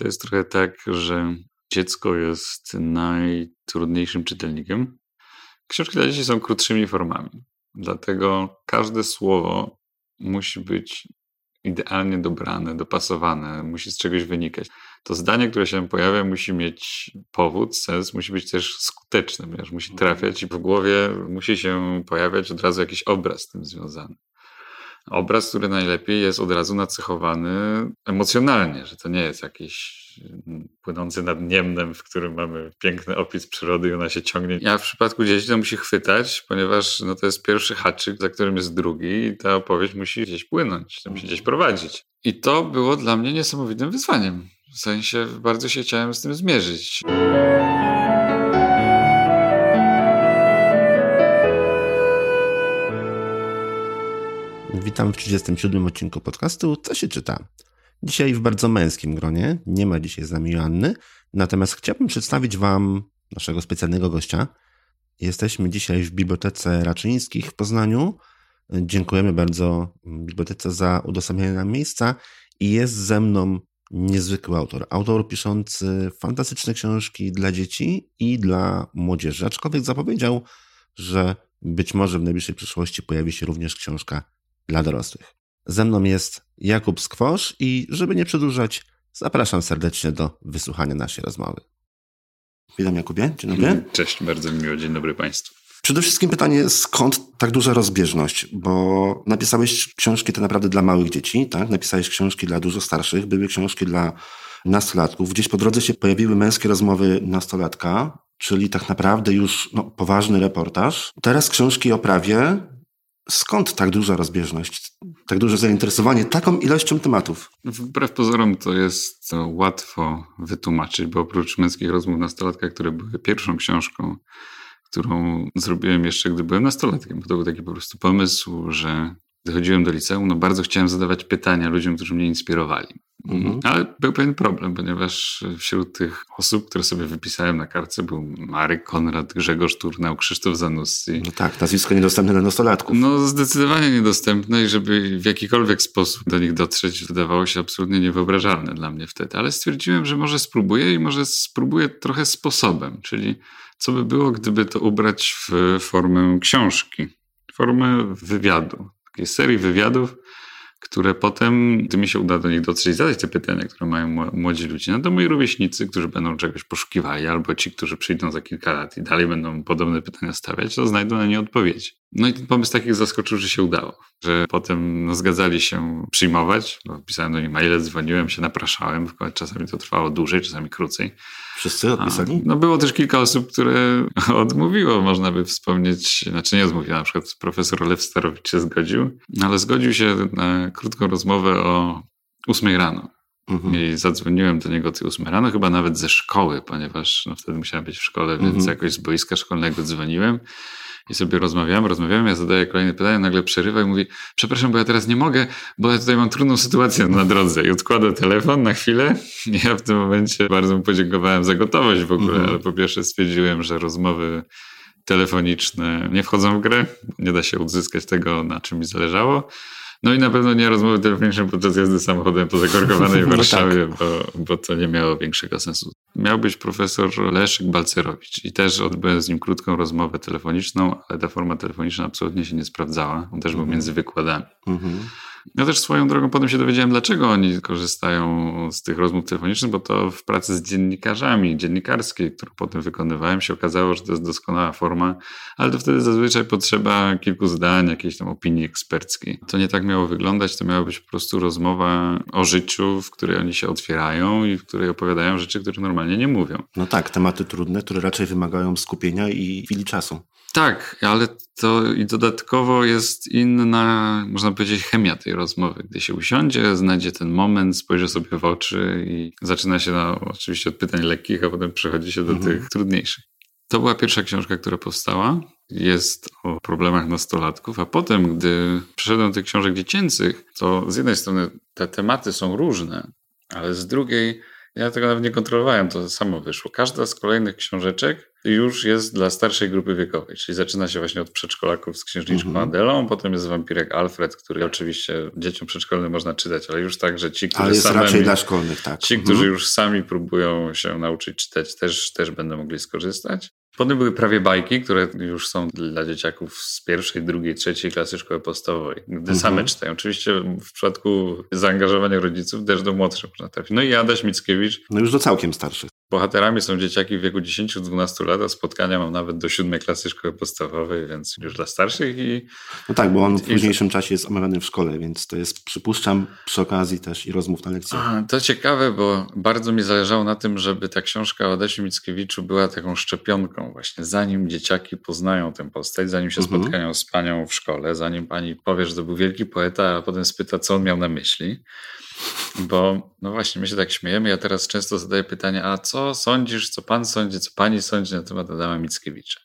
To jest trochę tak, że dziecko jest najtrudniejszym czytelnikiem. Książki dla dzieci są krótszymi formami. Dlatego każde słowo musi być idealnie dobrane, dopasowane, musi z czegoś wynikać. To zdanie, które się pojawia, musi mieć powód, sens, musi być też skuteczne, ponieważ musi trafiać i w głowie musi się pojawiać od razu jakiś obraz z tym związany obraz, który najlepiej jest od razu nacechowany emocjonalnie, że to nie jest jakiś mm, płynący nad Niemnem, w którym mamy piękny opis przyrody i ona się ciągnie. Ja w przypadku dzieci to musi chwytać, ponieważ no, to jest pierwszy haczyk, za którym jest drugi i ta opowieść musi gdzieś płynąć, musi gdzieś prowadzić. I to było dla mnie niesamowitym wyzwaniem. W sensie bardzo się chciałem z tym zmierzyć. Witam w 37 odcinku podcastu Co się czyta? Dzisiaj w bardzo męskim gronie. Nie ma dzisiaj z nami Joanny. Natomiast chciałbym przedstawić Wam naszego specjalnego gościa. Jesteśmy dzisiaj w Bibliotece Raczyńskich w Poznaniu. Dziękujemy bardzo Bibliotece za udostępnienie nam miejsca i jest ze mną niezwykły autor. Autor piszący fantastyczne książki dla dzieci i dla młodzieży. Aczkolwiek zapowiedział, że być może w najbliższej przyszłości pojawi się również książka dla dorosłych. Ze mną jest Jakub Skwosz i żeby nie przedłużać, zapraszam serdecznie do wysłuchania naszej rozmowy. Witam Jakubie, dzień dobry. Cześć, bardzo miło, dzień dobry Państwu. Przede wszystkim pytanie, skąd tak duża rozbieżność? Bo napisałeś książki te naprawdę dla małych dzieci, tak? Napisałeś książki dla dużo starszych, były książki dla nastolatków. Gdzieś po drodze się pojawiły męskie rozmowy nastolatka, czyli tak naprawdę już no, poważny reportaż. Teraz książki o prawie, Skąd tak duża rozbieżność, tak duże zainteresowanie taką ilością tematów? Wbrew pozorom to jest łatwo wytłumaczyć, bo oprócz męskich rozmów nastolatka, które były pierwszą książką, którą zrobiłem jeszcze, gdy byłem nastolatkiem, bo to był taki po prostu pomysł, że dochodziłem do liceum, no bardzo chciałem zadawać pytania ludziom, którzy mnie inspirowali. Mhm. Ale był pewien problem, ponieważ wśród tych osób, które sobie wypisałem na kartce był Marek Konrad, Grzegorz Turnał, Krzysztof Zanussi. No tak, nazwisko niedostępne dla nastolatków. No zdecydowanie niedostępne i żeby w jakikolwiek sposób do nich dotrzeć wydawało się absolutnie niewyobrażalne dla mnie wtedy. Ale stwierdziłem, że może spróbuję i może spróbuję trochę sposobem, czyli co by było, gdyby to ubrać w formę książki, formę wywiadu takiej serii wywiadów, które potem, gdy mi się uda do nich dotrzeć, zadać te pytania, które mają młodzi ludzie, no to moi rówieśnicy, którzy będą czegoś poszukiwali, albo ci, którzy przyjdą za kilka lat i dalej będą podobne pytania stawiać, to znajdą na nie odpowiedzi. No i ten pomysł takich zaskoczył, że się udało, że potem no, zgadzali się przyjmować, bo pisałem do nich maile, dzwoniłem się, napraszałem, czasami to trwało dłużej, czasami krócej. Wszyscy odpisali? A, no było też kilka osób, które odmówiło, można by wspomnieć, znaczy nie odmówiło, na przykład profesor Lew Starowicz się zgodził, ale zgodził się na krótką rozmowę o ósmej rano. Mhm. I zadzwoniłem do niego o tej ósmej rano, chyba nawet ze szkoły, ponieważ no, wtedy musiałem być w szkole, więc mhm. jakoś z boiska szkolnego dzwoniłem. I sobie rozmawiamy, rozmawiamy, ja zadaję kolejne pytanie, nagle przerywa i mówi, przepraszam, bo ja teraz nie mogę, bo ja tutaj mam trudną sytuację na drodze. I odkłada telefon na chwilę. I ja w tym momencie bardzo mu podziękowałem za gotowość w ogóle, mhm. ale po pierwsze stwierdziłem, że rozmowy telefoniczne nie wchodzą w grę, nie da się uzyskać tego, na czym mi zależało. No i na pewno nie rozmowy telefoniczne podczas jazdy samochodem po zakorkowanej Warszawie, no tak. bo, bo to nie miało większego sensu. Miał być profesor Leszek Balcerowicz i też odbyłem z nim krótką rozmowę telefoniczną, ale ta forma telefoniczna absolutnie się nie sprawdzała. On też był mhm. między wykładami. Mhm. Ja też swoją drogą potem się dowiedziałem, dlaczego oni korzystają z tych rozmów telefonicznych, bo to w pracy z dziennikarzami, dziennikarskiej, którą potem wykonywałem, się okazało, że to jest doskonała forma, ale to wtedy zazwyczaj potrzeba kilku zdań, jakiejś tam opinii eksperckiej. To nie tak miało wyglądać, to miała być po prostu rozmowa o życiu, w której oni się otwierają i w której opowiadają rzeczy, które normalnie nie mówią. No tak, tematy trudne, które raczej wymagają skupienia i chwili czasu. Tak, ale to i dodatkowo jest inna, można powiedzieć, chemia tej rozmowy. Gdy się usiądzie, znajdzie ten moment, spojrzy sobie w oczy i zaczyna się no, oczywiście od pytań lekkich, a potem przechodzi się do mhm. tych trudniejszych. To była pierwsza książka, która powstała. Jest o problemach nastolatków, a potem, gdy przeszedłem do tych książek dziecięcych, to z jednej strony te tematy są różne, ale z drugiej Ja tego nawet nie kontrolowałem, to samo wyszło. Każda z kolejnych książeczek już jest dla starszej grupy wiekowej, czyli zaczyna się właśnie od przedszkolaków z księżniczką -hmm. Adelą, potem jest wampirek Alfred, który oczywiście dzieciom przedszkolnym można czytać, ale już tak, że ci, którzy ale jest raczej dla szkolnych, tak. Ci, którzy -hmm. już sami próbują się nauczyć czytać, też, też będą mogli skorzystać. Potem były prawie bajki, które już są dla dzieciaków z pierwszej, drugiej, trzeciej klasy szkoły podstawowej, gdy mhm. same czytają. Oczywiście w przypadku zaangażowania rodziców też do młodszych można trafić. No i Adaś Mickiewicz. No już do całkiem starszych. Bohaterami są dzieciaki w wieku 10-12 lat, a spotkania mam nawet do siódmej klasy szkoły podstawowej, więc już dla starszych i... No tak, bo on w późniejszym czasie jest omawiany w szkole, więc to jest, przypuszczam, przy okazji też i rozmów na lekcjach. To ciekawe, bo bardzo mi zależało na tym, żeby ta książka o Adasiu Mickiewiczu była taką szczepionką właśnie, zanim dzieciaki poznają tę postać, zanim się mhm. spotkają z panią w szkole, zanim pani powie, że to był wielki poeta, a potem spyta, co on miał na myśli. Bo, no właśnie, my się tak śmiejemy. Ja teraz często zadaję pytanie, a co sądzisz, co pan sądzi, co pani sądzi na temat Adama Mickiewicza?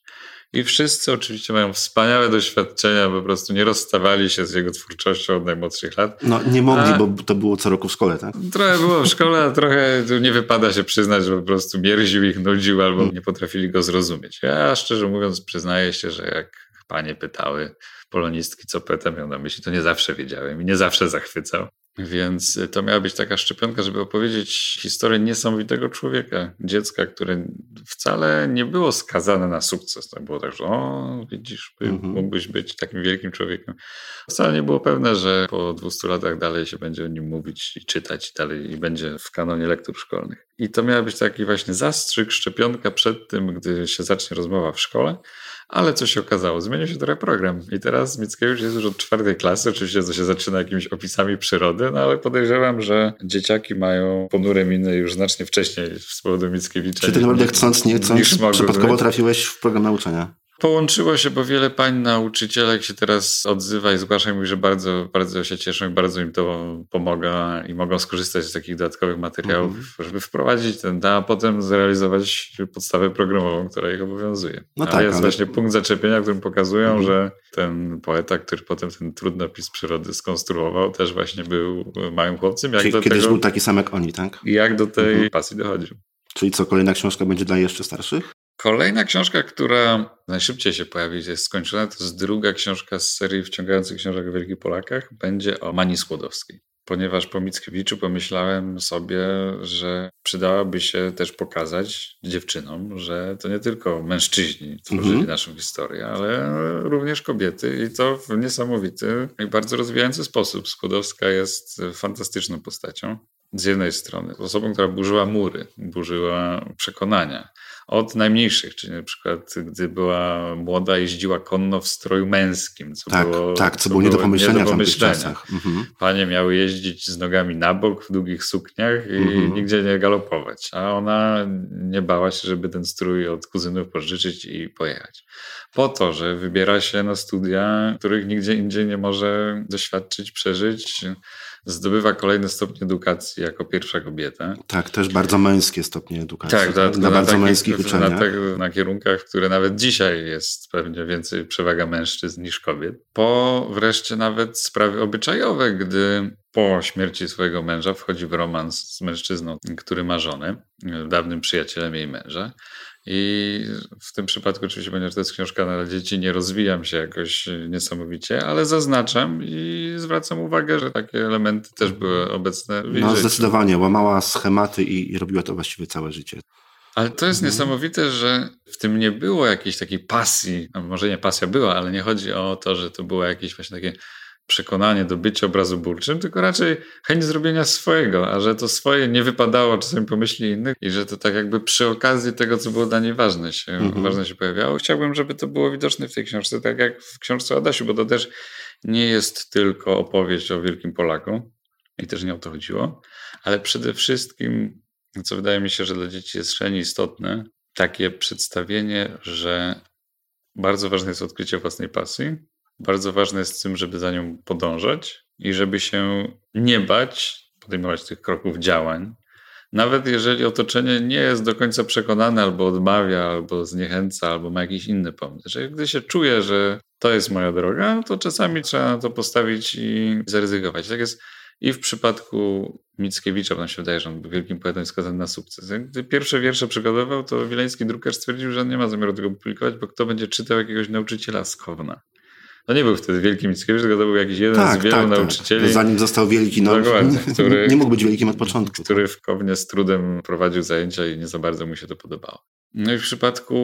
I wszyscy oczywiście mają wspaniałe doświadczenia, po prostu nie rozstawali się z jego twórczością od najmłodszych lat. No nie mogli, a, bo to było co roku w szkole, tak? Trochę było w szkole, a trochę nie wypada się przyznać, że po prostu mierził ich, nudził albo hmm. nie potrafili go zrozumieć. Ja szczerze mówiąc przyznaję się, że jak panie pytały polonistki, co poeta miał na myśli, to nie zawsze wiedziałem i nie zawsze zachwycał. Więc to miała być taka szczepionka, żeby opowiedzieć historię niesamowitego człowieka, dziecka, które wcale nie było skazane na sukces. To było tak, że o, widzisz, mhm. mógłbyś być takim wielkim człowiekiem. Wcale nie było pewne, że po 200 latach dalej się będzie o nim mówić i czytać i dalej i będzie w kanonie lektur szkolnych. I to miała być taki właśnie zastrzyk, szczepionka przed tym, gdy się zacznie rozmowa w szkole. Ale co się okazało? Zmienił się trochę program i teraz Mickiewicz jest już od czwartej klasy. Oczywiście to się zaczyna jakimiś opisami przyrody, no ale podejrzewam, że dzieciaki mają ponure miny już znacznie wcześniej z powodu Mickiewicza. Czy ty naprawdę chcąc, nie chcąc, przypadkowo trafiłeś w program nauczania? Połączyło się, bo wiele pań nauczycielek się teraz odzywa i zgłasza i mówi, że bardzo, bardzo się cieszą i bardzo im to pomaga i mogą skorzystać z takich dodatkowych materiałów, mm -hmm. żeby wprowadzić ten, a potem zrealizować podstawę programową, która ich obowiązuje. No tak, jest ale... właśnie punkt zaczepienia, którym pokazują, mm -hmm. że ten poeta, który potem ten trudnopis przyrody skonstruował, też właśnie był małym chłopcem. Jak Czyli kiedyś tego, był taki sam jak oni, tak? Jak do tej mm -hmm. pasji dochodził. Czyli co, kolejna książka będzie dla jeszcze starszych? Kolejna książka, która najszybciej się pojawi, jest skończona, to jest druga książka z serii wciągających książek o Wielkich Polakach. Będzie o Mani Skłodowskiej. Ponieważ po Mickiewiczu pomyślałem sobie, że przydałoby się też pokazać dziewczynom, że to nie tylko mężczyźni tworzyli -hmm. naszą historię, ale również kobiety i to w niesamowity i bardzo rozwijający sposób. Skłodowska jest fantastyczną postacią. Z jednej strony osobą, która burzyła mury, burzyła przekonania od najmniejszych, czyli na przykład gdy była młoda, jeździła konno w stroju męskim, co tak, było, tak, co, co było nie do pomyślenia, nie do pomyślenia. w czasach. Mhm. Panie miały jeździć z nogami na bok w długich sukniach i mhm. nigdzie nie galopować, a ona nie bała się, żeby ten strój od kuzynów pożyczyć i pojechać. Po to, że wybiera się na studia, których nigdzie indziej nie może doświadczyć, przeżyć, zdobywa kolejny stopień edukacji jako pierwsza kobieta. Tak, też bardzo męskie stopnie edukacji. Tak, na, na bardzo takich, męskich uczelniach. Na, tak, na kierunkach, które nawet dzisiaj jest pewnie więcej przewaga mężczyzn niż kobiet. Po wreszcie nawet sprawy obyczajowe, gdy po śmierci swojego męża wchodzi w romans z mężczyzną, który ma żonę, dawnym przyjacielem jej męża. I w tym przypadku, oczywiście, ponieważ to jest książka dla dzieci, nie rozwijam się jakoś niesamowicie, ale zaznaczam i zwracam uwagę, że takie elementy też były obecne w No, życiu. zdecydowanie, łamała schematy i, i, robiła to właściwie całe życie. Ale to jest mhm. niesamowite, że w tym nie było jakiejś takiej pasji, no może nie pasja była, ale nie chodzi o to, że to było jakieś właśnie takie przekonanie do bycia obrazoburczym, tylko raczej chęć zrobienia swojego, a że to swoje nie wypadało czasami pomyśli innych i że to tak jakby przy okazji tego, co było dla niej ważne się, mm-hmm. ważne się pojawiało. Chciałbym, żeby to było widoczne w tej książce, tak jak w książce Adasiu, bo to też nie jest tylko opowieść o wielkim Polaku i też nie o to chodziło, ale przede wszystkim, co wydaje mi się, że dla dzieci jest szalenie istotne, takie przedstawienie, że bardzo ważne jest odkrycie własnej pasji, bardzo ważne jest tym, żeby za nią podążać i żeby się nie bać podejmować tych kroków działań. Nawet jeżeli otoczenie nie jest do końca przekonane, albo odmawia, albo zniechęca, albo ma jakiś inny pomysł. Że gdy się czuje, że to jest moja droga, to czasami trzeba na to postawić i zaryzykować. Tak jest I w przypadku Mickiewicza, bo nam się wydaje, że on był wielkim poetą skazany na sukces. Gdy pierwsze wiersze przygotował, to wileński drukarz stwierdził, że nie ma zamiaru tego publikować, bo kto będzie czytał jakiegoś nauczyciela z Kowna. To nie był wtedy wielki Mickiewicz, tylko to był jakiś jeden tak, z wielu tak, tak. nauczycieli. Tak. Zanim został wielki, no, który, nie mógł być wielkim od początku. Który w Kownie z trudem prowadził zajęcia i nie za bardzo mu się to podobało. No i w przypadku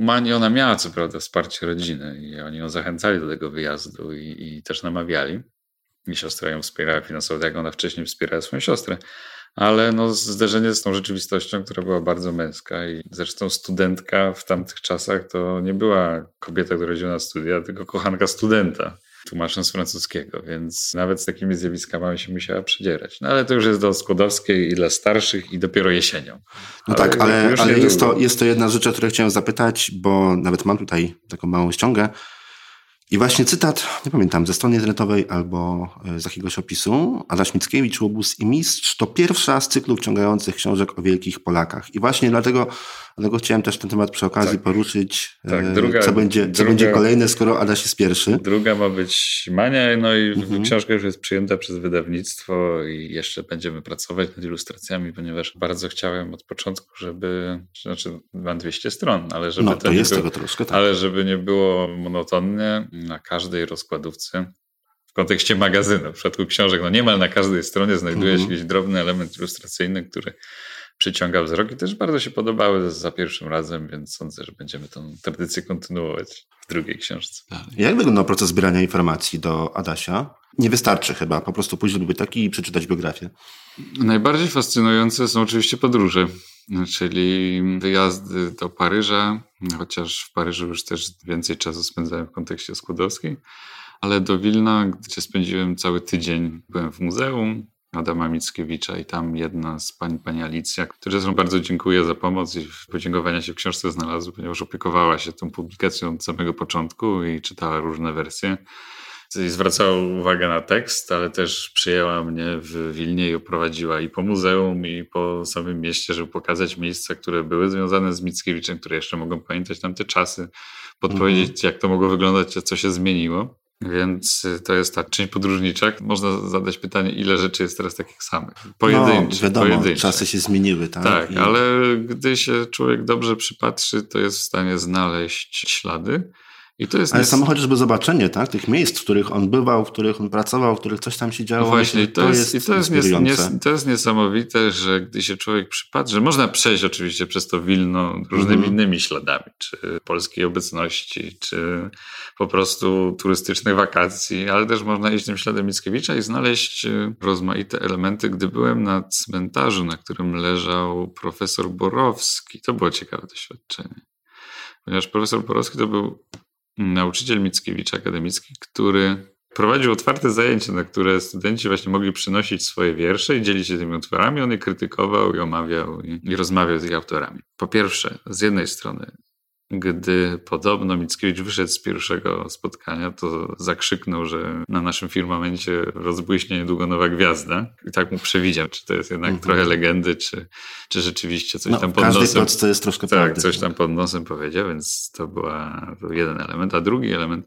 Mani ona miała co prawda wsparcie rodziny i oni ją zachęcali do tego wyjazdu i, i też namawiali. I siostra ją wspierała finansowo, jak ona wcześniej wspierała swoją siostrę. Ale no, zderzenie z tą rzeczywistością, która była bardzo męska i zresztą studentka w tamtych czasach to nie była kobieta, która chodziła na studia, tylko kochanka studenta tłumacząc z francuskiego, więc nawet z takimi zjawiskami się musiała przedzierać. No ale to już jest do Skłodowskiej i dla starszych i dopiero jesienią. No ale tak, ale, ale jest, to, jest to jedna rzecz, o której chciałem zapytać, bo nawet mam tutaj taką małą ściągę. I właśnie cytat, nie pamiętam, ze strony internetowej albo e, z jakiegoś opisu. Adaś Mickiewicz, Łobuz i Mistrz to pierwsza z cyklu wciągających książek o wielkich Polakach. I właśnie dlatego, dlatego chciałem też ten temat przy okazji tak. poruszyć. Tak, e, druga, co będzie, co druga, będzie kolejne, skoro Adaś jest pierwszy. Druga ma być Mania, no i mhm. książka już jest przyjęta przez wydawnictwo i jeszcze będziemy pracować nad ilustracjami, ponieważ bardzo chciałem od początku, żeby, znaczy mam 200 stron, ale żeby no, to, jest tego troszkę, tak. ale żeby nie było monotonnie, na każdej rozkładówce w kontekście magazynu. W przypadku książek, no niemal na każdej stronie znajduje się mhm. jakiś drobny element ilustracyjny, który przyciąga wzrok i też bardzo się podobały za pierwszym razem, więc sądzę, że będziemy tę tradycję kontynuować w drugiej książce. Jak wygląda proces zbierania informacji do Adasia? Nie wystarczy chyba, po prostu pójść do biblioteki i przeczytać biografię. Najbardziej fascynujące są oczywiście podróże, czyli wyjazdy do Paryża, chociaż w Paryżu już też więcej czasu spędzałem w kontekście skłodowskiej, ale do Wilna, gdzie spędziłem cały tydzień, byłem w muzeum, Adama Mickiewicza i tam jedna z pań, pani Alicja, której zresztą bardzo dziękuję za pomoc i podziękowania się w książce znalazły, ponieważ opiekowała się tą publikacją od samego początku i czytała różne wersje. I zwracała uwagę na tekst, ale też przyjęła mnie w Wilnie i oprowadziła i po muzeum, i po samym mieście, żeby pokazać miejsca, które były związane z Mickiewiczem, które jeszcze mogą pamiętać tamte czasy, podpowiedzieć, mm -hmm. jak to mogło wyglądać, co się zmieniło. Więc y, to jest ta część podróżnicza. Można zadać pytanie, ile rzeczy jest teraz takich samych. Pojedyncze. No, wiadomo, czasy się zmieniły, tak? Tak, I... ale gdy się człowiek dobrze przypatrzy, to jest w stanie znaleźć ślady. I to jest Ale samo chociażby zobaczenie tak, tych miejsc, w których on bywał, w których on pracował, w których coś tam się działo. No właśnie, myślę, to, jest, i to jest, nies, to jest niesamowite, że gdy się człowiek przypatrzy, można przejść oczywiście przez to Wilno różnymi mm innymi śladami, czy polskiej obecności, czy po prostu turystycznych wakacji, ale też można iść tym śladem Mickiewicza i znaleźć e, rozmaite elementy. Gdy byłem na cmentarzu, na którym leżał profesor Borowski, to było ciekawe doświadczenie. Ponieważ profesor Borowski to był nauczyciel Mickiewicz akademicki, który prowadził otwarte zajęcia, na które studenci właśnie mogli przynosić swoje wiersze i dzielić się tymi utworami. On je krytykował i omawiał i, i rozmawiał z ich autorami. Po pierwsze, z jednej strony gdy podobno Mickiewicz wyszedł z pierwszego spotkania, to zakrzyknął, że na naszym firmamencie rozbłyśnie niedługo nowa gwiazda. I tak mu przewidział, czy to jest jednak mm -hmm. trochę legendy, czy, czy rzeczywiście coś no, tam pod nosem. to jest troszkę Tak, prawdy. coś tam pod nosem powiedział, więc to była to jeden element. A drugi element,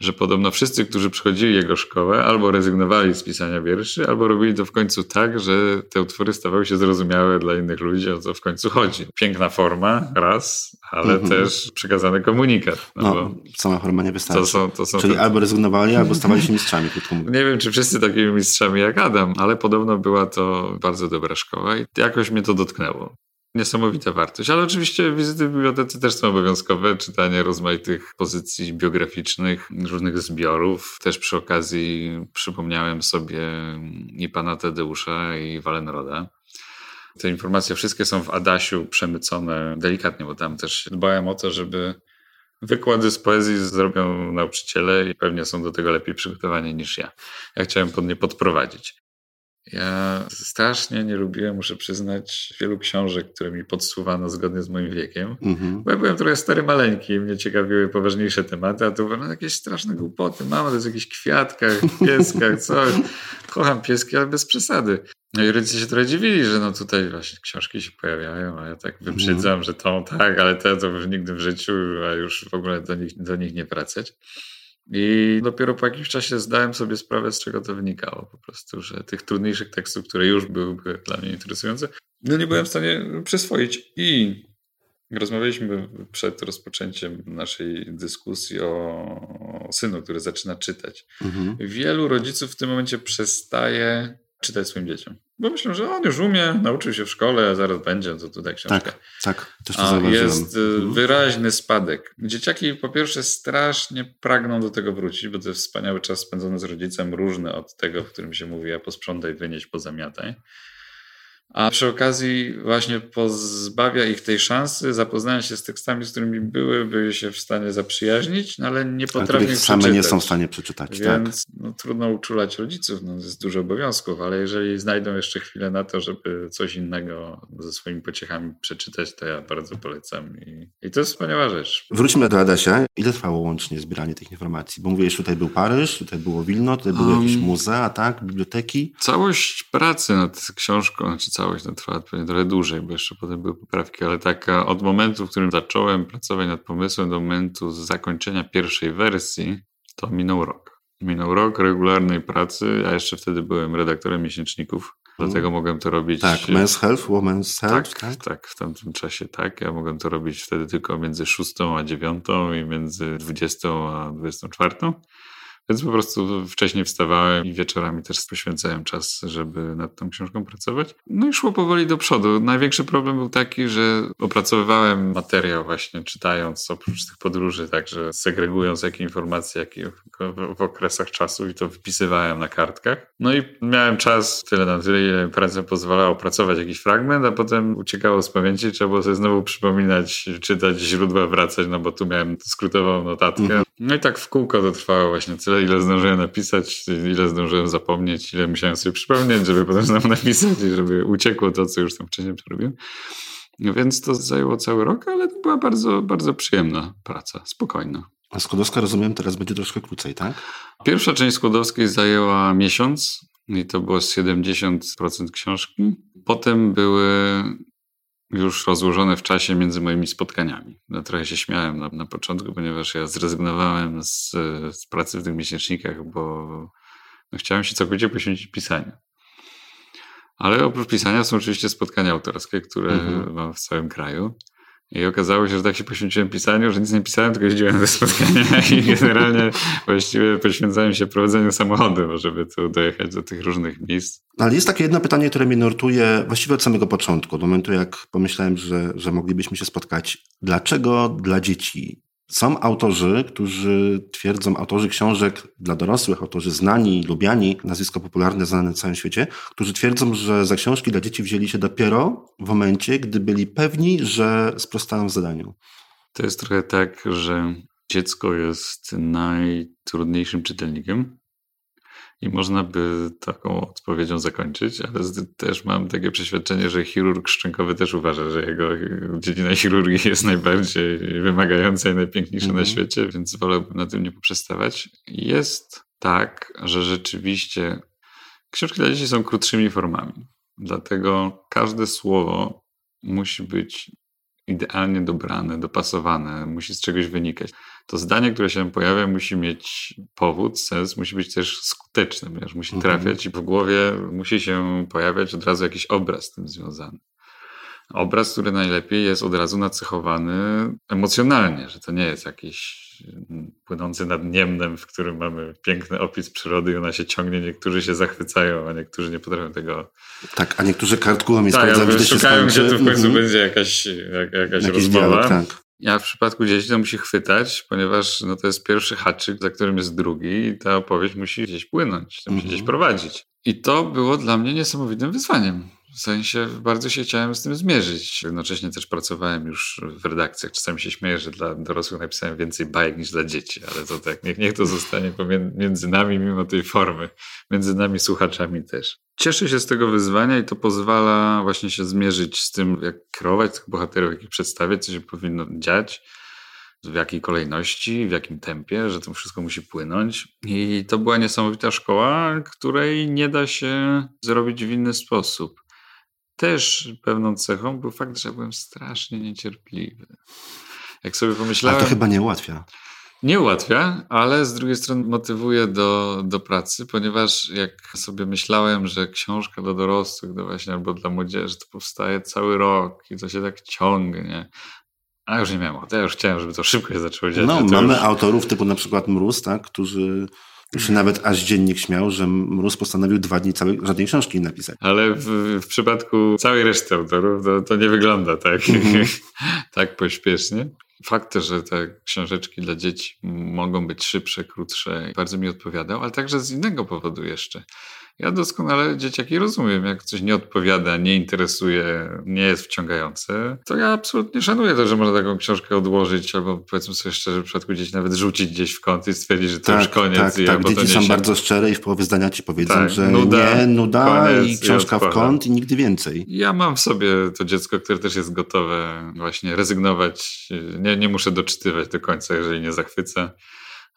że podobno wszyscy, którzy przychodzili jego szkołę, albo rezygnowali z pisania wierszy, albo robili to w końcu tak, że te utwory stawały się zrozumiałe dla innych ludzi, o co w końcu chodzi. Piękna forma, raz, ale -hmm. też przekazany komunikat. No, no sama forma nie wystarczy. To są, to są Czyli te... albo rezygnowali, albo stawali się mistrzami. Nie wiem, czy wszyscy takimi mistrzami jak Adam, ale podobno była to bardzo dobra szkoła i jakoś mnie to dotknęło niesamowita wartość. Ale oczywiście wizyty w bibliotece też są obowiązkowe, czytanie rozmaitych pozycji biograficznych, różnych zbiorów. Też przy okazji przypomniałem sobie i pana Tadeusza i Walenroda. Te informacje wszystkie są w Adasiu przemycone delikatnie, bo tam też dbałem o to, żeby wykłady z poezji zrobią nauczyciele i pewnie są do tego lepiej przygotowani niż ja. Ja chciałem pod nie podprowadzić. Ja strasznie nie lubiłem, muszę przyznać, wielu książek, które mi podsuwano zgodnie z moim wiekiem. Mm-hmm. Bo ja byłem trochę stary, maleńki i mnie ciekawiły poważniejsze tematy, a tu były no, jakieś straszne głupoty. Mama, to jest o jakichś kwiatkach, pieskach, coś. Kocham pieski, ale bez przesady. No i rodzice się trochę dziwili, że no tutaj właśnie książki się pojawiają, a ja tak wybrzydzam, mm. że tą tak, ale te to już nigdy w życiu, a już w ogóle do nich, do nich nie wracać. I dopiero po jakimś czasie zdałem sobie sprawę, z czego to wynikało. Po prostu, że tych trudniejszych tekstów, które już byłyby dla mnie interesujące, no nie byłem w stanie przyswoić. I rozmawialiśmy przed rozpoczęciem naszej dyskusji o synu, który zaczyna czytać. Mhm. Wielu rodziców w tym momencie przestaje czytać swoim dzieciom. Bo myślę, że on już umie, nauczył się w szkole, a zaraz będzie, co tutaj książka. Tak, tak, też to a Jest y, mhm. wyraźny spadek. Dzieciaki po pierwsze strasznie pragną do tego wrócić, bo to jest wspaniały czas spędzony z rodzicem, różny od tego, w którym się mówi, a posprzątaj, wynieś, pozamiataj a przy okazji właśnie pozbawia ich tej szansy zapoznania się z tekstami, z którymi byłyby się w stanie zaprzyjaźnić, no ale nie potrafią ich same nie są w stanie przeczytać. Tak. Więc tak. no, trudno uczulać rodziców, no, jest dużo obowiązków, ale jeżeli znajdą jeszcze chwilę na to, żeby coś innego ze swoimi pociechami przeczytać, to ja bardzo polecam i, i to jest wspaniała rzecz. Wróćmy do Adasia. Ile trwało łącznie zbieranie tych informacji? Bo mówiłeś, tutaj był Paryż, tutaj było Wilno, tutaj były um, jakieś muzea, tak, biblioteki? Całość pracy nad książką, znaczy całość no, trwa pewnie trochę dłużej, bo jeszcze potem były poprawki, ale tak od momentu, w którym zacząłem pracować nad pomysłem do momentu zakończenia pierwszej wersji, to minął rok. Minął rok regularnej pracy. Ja jeszcze wtedy byłem redaktorem miesięczników, dlatego mm. mogłem to robić. Tak, Men's Health, Women's Health. Tak, tak, tak, w tamtym czasie tak. Ja mogłem to robić wtedy tylko między 6 a 9 i między 20 a 24. Więc po prostu wcześniej wstawałem i wieczorami też poświęcałem czas, żeby nad tą książką pracować. No i szło powoli do przodu. Największy problem był taki, że opracowywałem materiał właśnie czytając oprócz tych podróży, także segregując jakie informacje, jakie w okresach czasu i to wypisywałem na kartkach. No i miałem czas tyle na tyle, ile praca pozwalała opracować jakiś fragment, a potem uciekało z pamięci, trzeba było sobie znowu przypominać, czytać źródła, wracać, no bo tu miałem skrótową notatkę. Mhm. No i tak w kółko to trwało właśnie tyle, ile zdążyłem napisać, ile zdążyłem zapomnieć, ile musiałem sobie przypomnieć, żeby potem znowu napisać i żeby uciekło to, co już tam wcześniej przerobiłem. Więc to zajęło cały rok, ale to była bardzo, bardzo przyjemna praca, spokojna. A Skłodowska, rozumiem, teraz będzie troszkę krócej, tak? Pierwsza część Skłodowskiej zajęła miesiąc i to było 70% książki. Potem były już rozłożone w czasie między moimi spotkaniami. No, trochę się śmiałem na, na początku, ponieważ ja zrezygnowałem z, z pracy w tych miesięcznikach, bo no, chciałem się całkowicie poświęcić pisaniu. Ale oprócz pisania są oczywiście spotkania autorskie, które mhm. mam w całym kraju. I okazało się, że tak się poświęciłem pisaniu, że nic nie pisałem, tylko jeździłem do spotkania i generalnie właściwie poświęcałem się prowadzeniu samochodu, żeby tu dojechać do tych różnych miejsc. Ale jest takie jedno pytanie, które mnie nurtuje właściwie od samego początku, od momentu jak pomyślałem, że, że moglibyśmy się spotkać. Dlaczego dla dzieci są autorzy, którzy twierdzą, autorzy książek dla dorosłych, autorzy znani, lubiani, nazwisko popularne, znane na całym świecie, którzy twierdzą, że za książki dla dzieci wzięli się dopiero w momencie, gdy byli pewni, że sprostają zadaniu. To jest trochę tak, że dziecko jest najtrudniejszym czytelnikiem, i można by taką odpowiedzią zakończyć, ale też mam takie przeświadczenie, że chirurg szczękowy też uważa, że jego dziedzina chirurgii jest najbardziej wymagająca i najpiękniejsza mm -hmm. na mhm. świecie, więc wolałbym na tym nie poprzestawać. Jest tak, że rzeczywiście książki dla dzieci są krótszymi formami. Dlatego każde słowo musi być idealnie dobrane, dopasowane, musi z czegoś wynikać. To zdanie, które się pojawia, musi mieć powód, sens, musi być też skuteczne, ponieważ musi mhm. trafiać i w głowie musi się pojawiać od razu jakiś obraz z tym związany. Obraz, który najlepiej jest od razu nacechowany emocjonalnie, że to nie jest jakiś płynący nad Niemnem, w którym mamy piękny opis przyrody i ona się ciągnie, niektórzy się zachwycają, a niektórzy nie potrafią tego... Tak, a niektórzy kartkują i tak, sprawdzają, gdzie szukają, gdzie tu w końcu mm -hmm. będzie jakaś, jak, jakaś Jakiś rozmowa. Dialog, tak. Ja w przypadku dzieci to musi chwytać, ponieważ no, to jest pierwszy haczyk, za którym jest drugi i ta opowieść musi gdzieś płynąć, to musi gdzieś mhm. prowadzić. I to było dla mnie niesamowitym wyzwaniem. W sensie bardzo się chciałem z tym zmierzyć. Jednocześnie też pracowałem już w redakcjach. Czasami się śmieję, że dla dorosłych napisałem więcej bajek niż dla dzieci, ale to tak, niech, niech to zostanie między nami mimo tej formy, między nami słuchaczami też. Cieszę się z tego wyzwania i to pozwala właśnie się zmierzyć z tym, jak kierować tych bohaterów, jak ich przedstawiać, co się powinno dziać, w jakiej kolejności, w jakim tempie, że to wszystko musi płynąć. I to była niesamowita szkoła, której nie da się zrobić w inny sposób też pewną cechą był fakt, że byłem strasznie niecierpliwy. Jak sobie pomyślałem... Ale to chyba nie ułatwia. Nie ułatwia, ale z drugiej strony motywuje do, do pracy, ponieważ jak sobie myślałem, że książka dla dorosłych, no właśnie, albo dla młodzieży, to powstaje cały rok i to się tak ciągnie. A już nie miałem ja już chciałem, żeby to szybko się zaczęło dziać. No, mamy już... autorów typu na przykład Mróz, tak, którzy się nawet aż dziennik śmiał, że Mróz postanowił dwa dni całej, żadnej książki nie napisać. Ale w, w przypadku całej reszty autorów to, to nie wygląda tak, mm -hmm. tak pośpiesznie. Fakt, że te książeczki dla dzieci mogą być szybsze, krótsze, bardzo mi odpowiadał, ale także z innego powodu jeszcze. Ja doskonale dzieciaki rozumiem, jak coś nie odpowiada, nie interesuje, nie jest wciągające, to ja absolutnie szanuję to, że można taką książkę odłożyć, albo powiedzmy sobie szczerze, w przypadku dzieci nawet rzucić gdzieś w kąt i stwierdzić, że to tak, już koniec. Tak, i tak. Dzieci są bardzo szczere i w połowie zdania ci powiedzą, tak, że nuda, nie, nuda i książka i w kąt i nigdy więcej. Ja mam w sobie to dziecko, które też jest gotowe właśnie rezygnować. Nie, nie muszę doczytywać do końca, jeżeli nie zachwyca.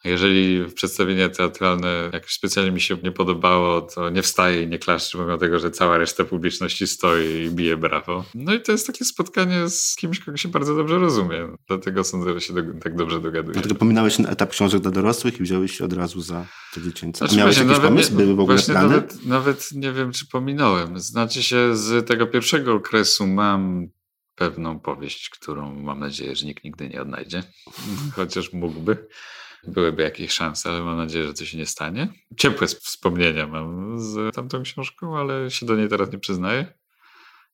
Jeżeli przedstawienie teatralne jakoś specjalnie mi się nie podobało, to nie wstaje i nie klaszczy, pomimo tego, że cała reszta publiczności stoi i bije brawo. No i to jest takie spotkanie z kimś, kogo się bardzo dobrze rozumie. Dlatego sądzę, że się do, tak dobrze dogaduje. Dlatego pominąłeś ten etap książek dla dorosłych i wziąłeś się od razu za te dziecięce. Znaczy, miałeś jakiś nawet, pomysł? Były w ogóle właśnie plany? Nawet, nawet nie wiem, czy pominąłem. Znaczy się z tego pierwszego okresu mam pewną powieść, którą mam nadzieję, że nikt nigdy nie odnajdzie, chociaż mógłby byłyby jakieś szanse, ale mam nadzieję, że to się nie stanie. Ciepłe wspomnienia mam z tamtą książką, ale się do niej teraz nie przyznaję.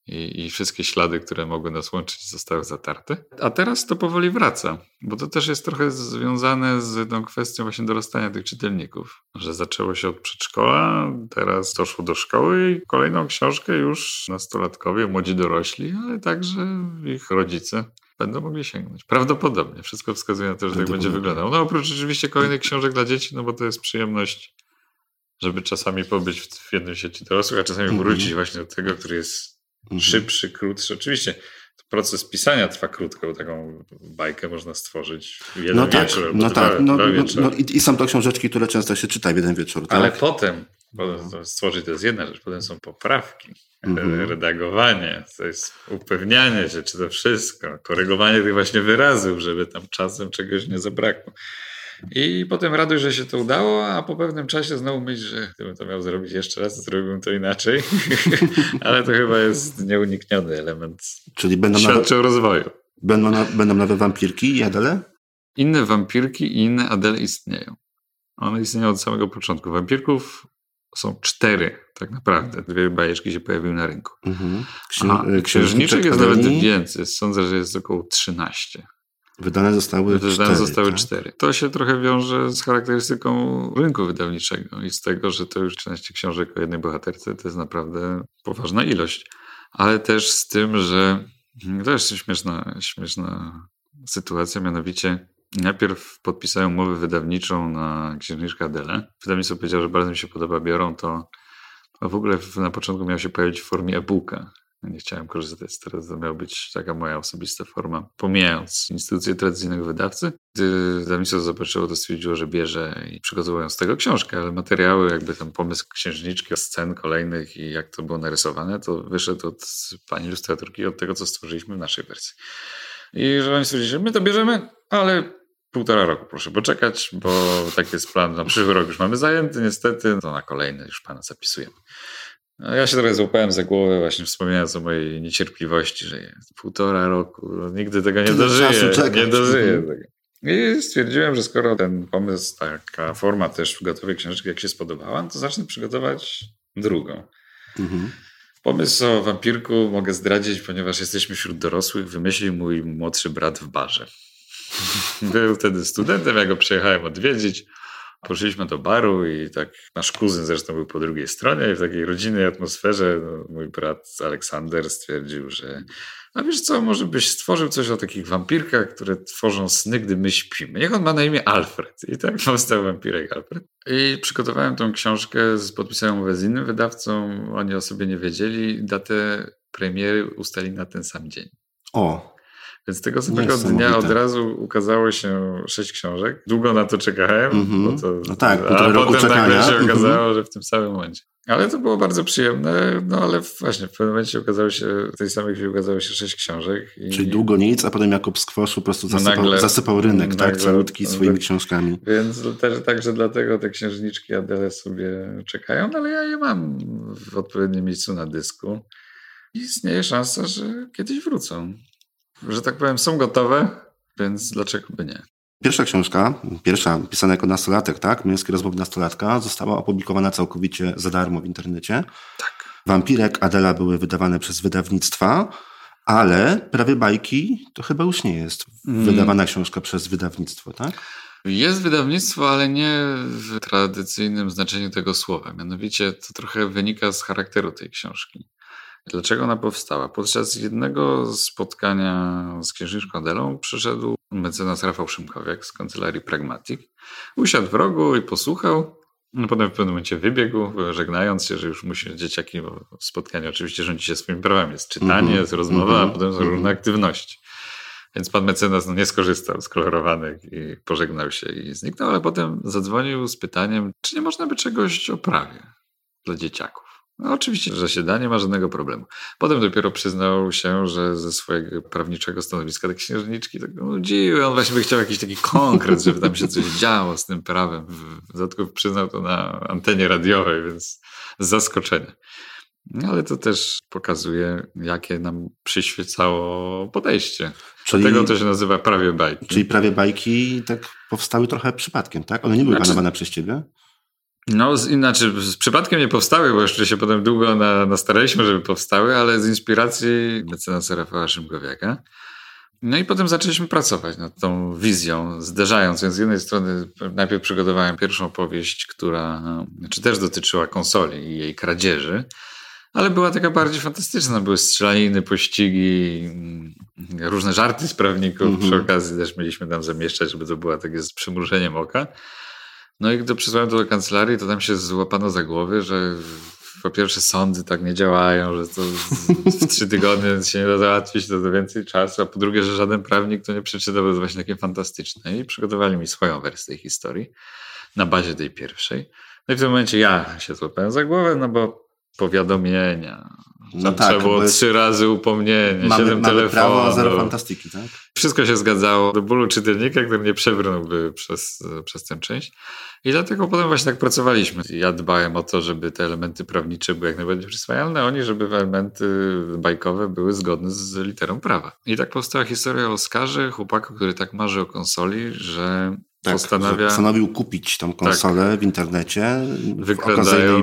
I, I, wszystkie ślady, które mogły nas łączyć, zostały zatarte. A teraz to powoli wraca, bo to też jest trochę związane z tą kwestią właśnie dorastania tych czytelników. Że zaczęło się od przedszkola, teraz doszło do szkoły i kolejną książkę już nastolatkowie, młodzi dorośli, ale także ich rodzice będą mogli sięgnąć. Prawdopodobnie. Wszystko wskazuje na to, że tak będzie wyglądało. No oprócz oczywiście kolejnych książek dla dzieci, no bo to jest przyjemność, żeby czasami pobyć w jednym sieci dorosłych, a czasami mm -hmm. wrócić właśnie do tego, który jest mm -hmm. szybszy, krótszy. Oczywiście proces pisania trwa krótko, taką bajkę można stworzyć w jeden no tak, wieczór. No tak, no, no, no i, i, są to książeczki, które często się czyta w jeden wieczór. Tak? Ale potem, bo stworzyć to jest jedna rzecz, potem są poprawki mhm. redagowanie, to jest upewnianie się, czy to wszystko, korygowanie tych właśnie wyrazów, żeby tam czasem czegoś nie zabrakło. I potem radość, że się to udało, a po pewnym czasie znowu myśl, że gdybym to miał zrobić jeszcze raz, to zrobiłbym to inaczej. Ale to chyba jest nieunikniony element Czyli będą świadczy o rozwoju. Będą, na, będą nowe wampirki i Adele? Inne wampirki i inne Adele istnieją. One istnieją od samego początku. Wampirków są cztery tak naprawdę. Dwie bajeczki się pojawiły na rynku. Mhm. Księ- księżniczek jest nawet więcej. Sądzę, że jest około 13. Wydane zostały Wydane cztery. zostały tak? cztery. To się trochę wiąże z charakterystyką rynku wydawniczego i z tego, że to już 13 książek o jednej bohaterce to jest naprawdę poważna ilość. Ale też z tym, że to jest śmieszna, śmieszna sytuacja, mianowicie Najpierw podpisałem umowę wydawniczą na księżniczkę Adele. Wydawnictwo powiedziało, że bardzo mi się podoba, biorą to. A w ogóle na początku miał się pojawić w formie e-booka. Nie chciałem korzystać, teraz to miała być taka moja osobista forma, pomijając instytucję tradycyjnego wydawcy. Gdy wydawnictwo zobaczyło, to stwierdziło, że bierze i przygotowują z tego książkę, ale materiały, jakby ten pomysł księżniczki, scen kolejnych i jak to było narysowane, to wyszedł od pani ilustratorki, od tego, co stworzyliśmy w naszej wersji. I że oni stwierdzili, że my to bierzemy, ale półtora roku proszę poczekać, bo tak jest plan. Na przyszły rok już mamy zajęty, niestety, to na kolejny już pana zapisujemy. No, ja się trochę złapałem za głowę, właśnie wspominając o mojej niecierpliwości, że jest półtora roku, no, nigdy tego nie dożyję. Nie dożyję mhm. tego. I stwierdziłem, że skoro ten pomysł, taka forma też gotowej książki, jak się spodobała, to zacznę przygotować drugą. Mhm. Pomysł o wampirku mogę zdradzić, ponieważ jesteśmy wśród dorosłych, wymyślił mój młodszy brat w barze. Był wtedy studentem, ja go przyjechałem odwiedzić. Poszliśmy do baru i tak nasz kuzyn zresztą był po drugiej stronie i w takiej rodzinnej atmosferze no, mój brat Aleksander stwierdził, że a wiesz co, może byś stworzył coś o takich wampirkach, które tworzą sny, gdy my śpimy. Niech on ma na imię Alfred. I tak powstał wampirek Alfred. I przygotowałem tą książkę, podpisałem umowę z innym wydawcą. Oni o sobie nie wiedzieli. Datę premiery ustali na ten sam dzień. O. Więc tego samego dnia od razu ukazało się sześć książek. Długo na to czekałem. Mm -hmm. to, no tak, a potem nagle się mhm. okazało, mm -hmm. że w tym samym momencie. Ale to było bardzo przyjemne, no ale właśnie w pewnym momencie ukazało się, w tej samej chwili ukazało się sześć książek. I... Czyli długo nic, a potem Jakub Skwoszu po prostu zasypał, nagle, zasypał rynek, tak, nagle, tak, calutki swoimi tak, książkami. Więc też także dlatego te księżniczki Adele sobie czekają, no ale ja je mam w odpowiednim miejscu na dysku. I istnieje szansa, że kiedyś wrócą. Że tak powiem, są gotowe, więc dlaczego by nie? Pierwsza książka, pierwsza pisana jako nastolatek, tak? Męskie rozmowy nastolatka, została opublikowana całkowicie za darmo w internecie. Tak. Wampirek Adela były wydawane przez wydawnictwa, ale prawie bajki to chyba już nie jest mm. wydawana książka przez wydawnictwo, tak? Jest wydawnictwo, ale nie w tradycyjnym znaczeniu tego słowa. Mianowicie to trochę wynika z charakteru tej książki. Dlaczego ona powstała? Podczas jednego spotkania z księżniczką Adelą przyszedł mecenas Rafał Szymkowiak z kancelarii Pragmatic. Usiadł w rogu i posłuchał. No potem w pewnym momencie wybiegł, żegnając się, że już musi dzieciaki, bo spotkanie oczywiście rządzi się swoimi prawami. Jest czytanie, -hmm. jest rozmowa, mm -hmm. a potem są różne mhm. aktywności. Więc pan mecenas no, nie skorzystał z kolorowanych i pożegnał się i zniknął, ale potem zadzwonił z pytaniem, czy nie można by czegoś o prawie dla dzieciaków. No, oczywiście, że się da, nie ma żadnego problemu. Potem dopiero przyznał się, że ze swojego prawniczego stanowiska te księżniczki tak nudziły. On właśnie by chciał jakiś taki konkret, żeby tam się coś działo z tym prawem. W dodatku przyznał to na antenie radiowej, więc z zaskoczenia. No, ale to też pokazuje, jakie nam przyświecało podejście. Czyli, Dlatego to się nazywa prawie bajki. Czyli prawie bajki tak powstały trochę przypadkiem, tak? One nie były znaczy, planowane przez ciebie? No, z, inaczej, z przypadkiem nie powstały, bo jeszcze się potem długo na, nastaraliśmy, żeby powstały, ale z inspiracji mecenasa Rafała Szymkowiaka. No i potem zaczęliśmy pracować nad tą wizją, zderzając. Więc z jednej strony najpierw przygotowałem pierwszą powieść, która czy też dotyczyła konsoli i jej kradzieży, ale była taka bardziej fantastyczna. Były strzelaniny, pościgi, mm, różne żarty z prawników. Mm -hmm. Przy okazji też mieliśmy tam zamieszczać, żeby to była takie z przymrużeniem oka. No i gdy przysłałem to do kancelarii, to tam się złapano za głowy, że po pierwsze sądy tak nie działają, że to w trzy tygodnie się nie da załatwić, to, to więcej czasu, a po drugie, że żaden prawnik to nie przeczytał, to jest właśnie takie fantastyczne. I przygotowali mi swoją wersję tej historii na bazie tej pierwszej. No i w tym momencie ja się złapałem za głowę, no bo powiadomienia, no tak, trzeba było trzy razy upomnienie, mamy, siedem mamy telefonów. Prawo zero fantastyki, tak? Wszystko się zgadzało do bólu czytelnika, który nie przebrnąłby przez, przez tę część. I dlatego potem właśnie tak pracowaliśmy. Ja dbałem o to, żeby te elementy prawnicze były jak najbardziej przyswajalne, oni, żeby elementy bajkowe były zgodne z literą prawa. I tak powstała historia o Oskarze, chłopaku, który tak marzy o konsoli, że tak, postanawia... postanowił kupić tą konsolę tak. w internecie w okazyjnej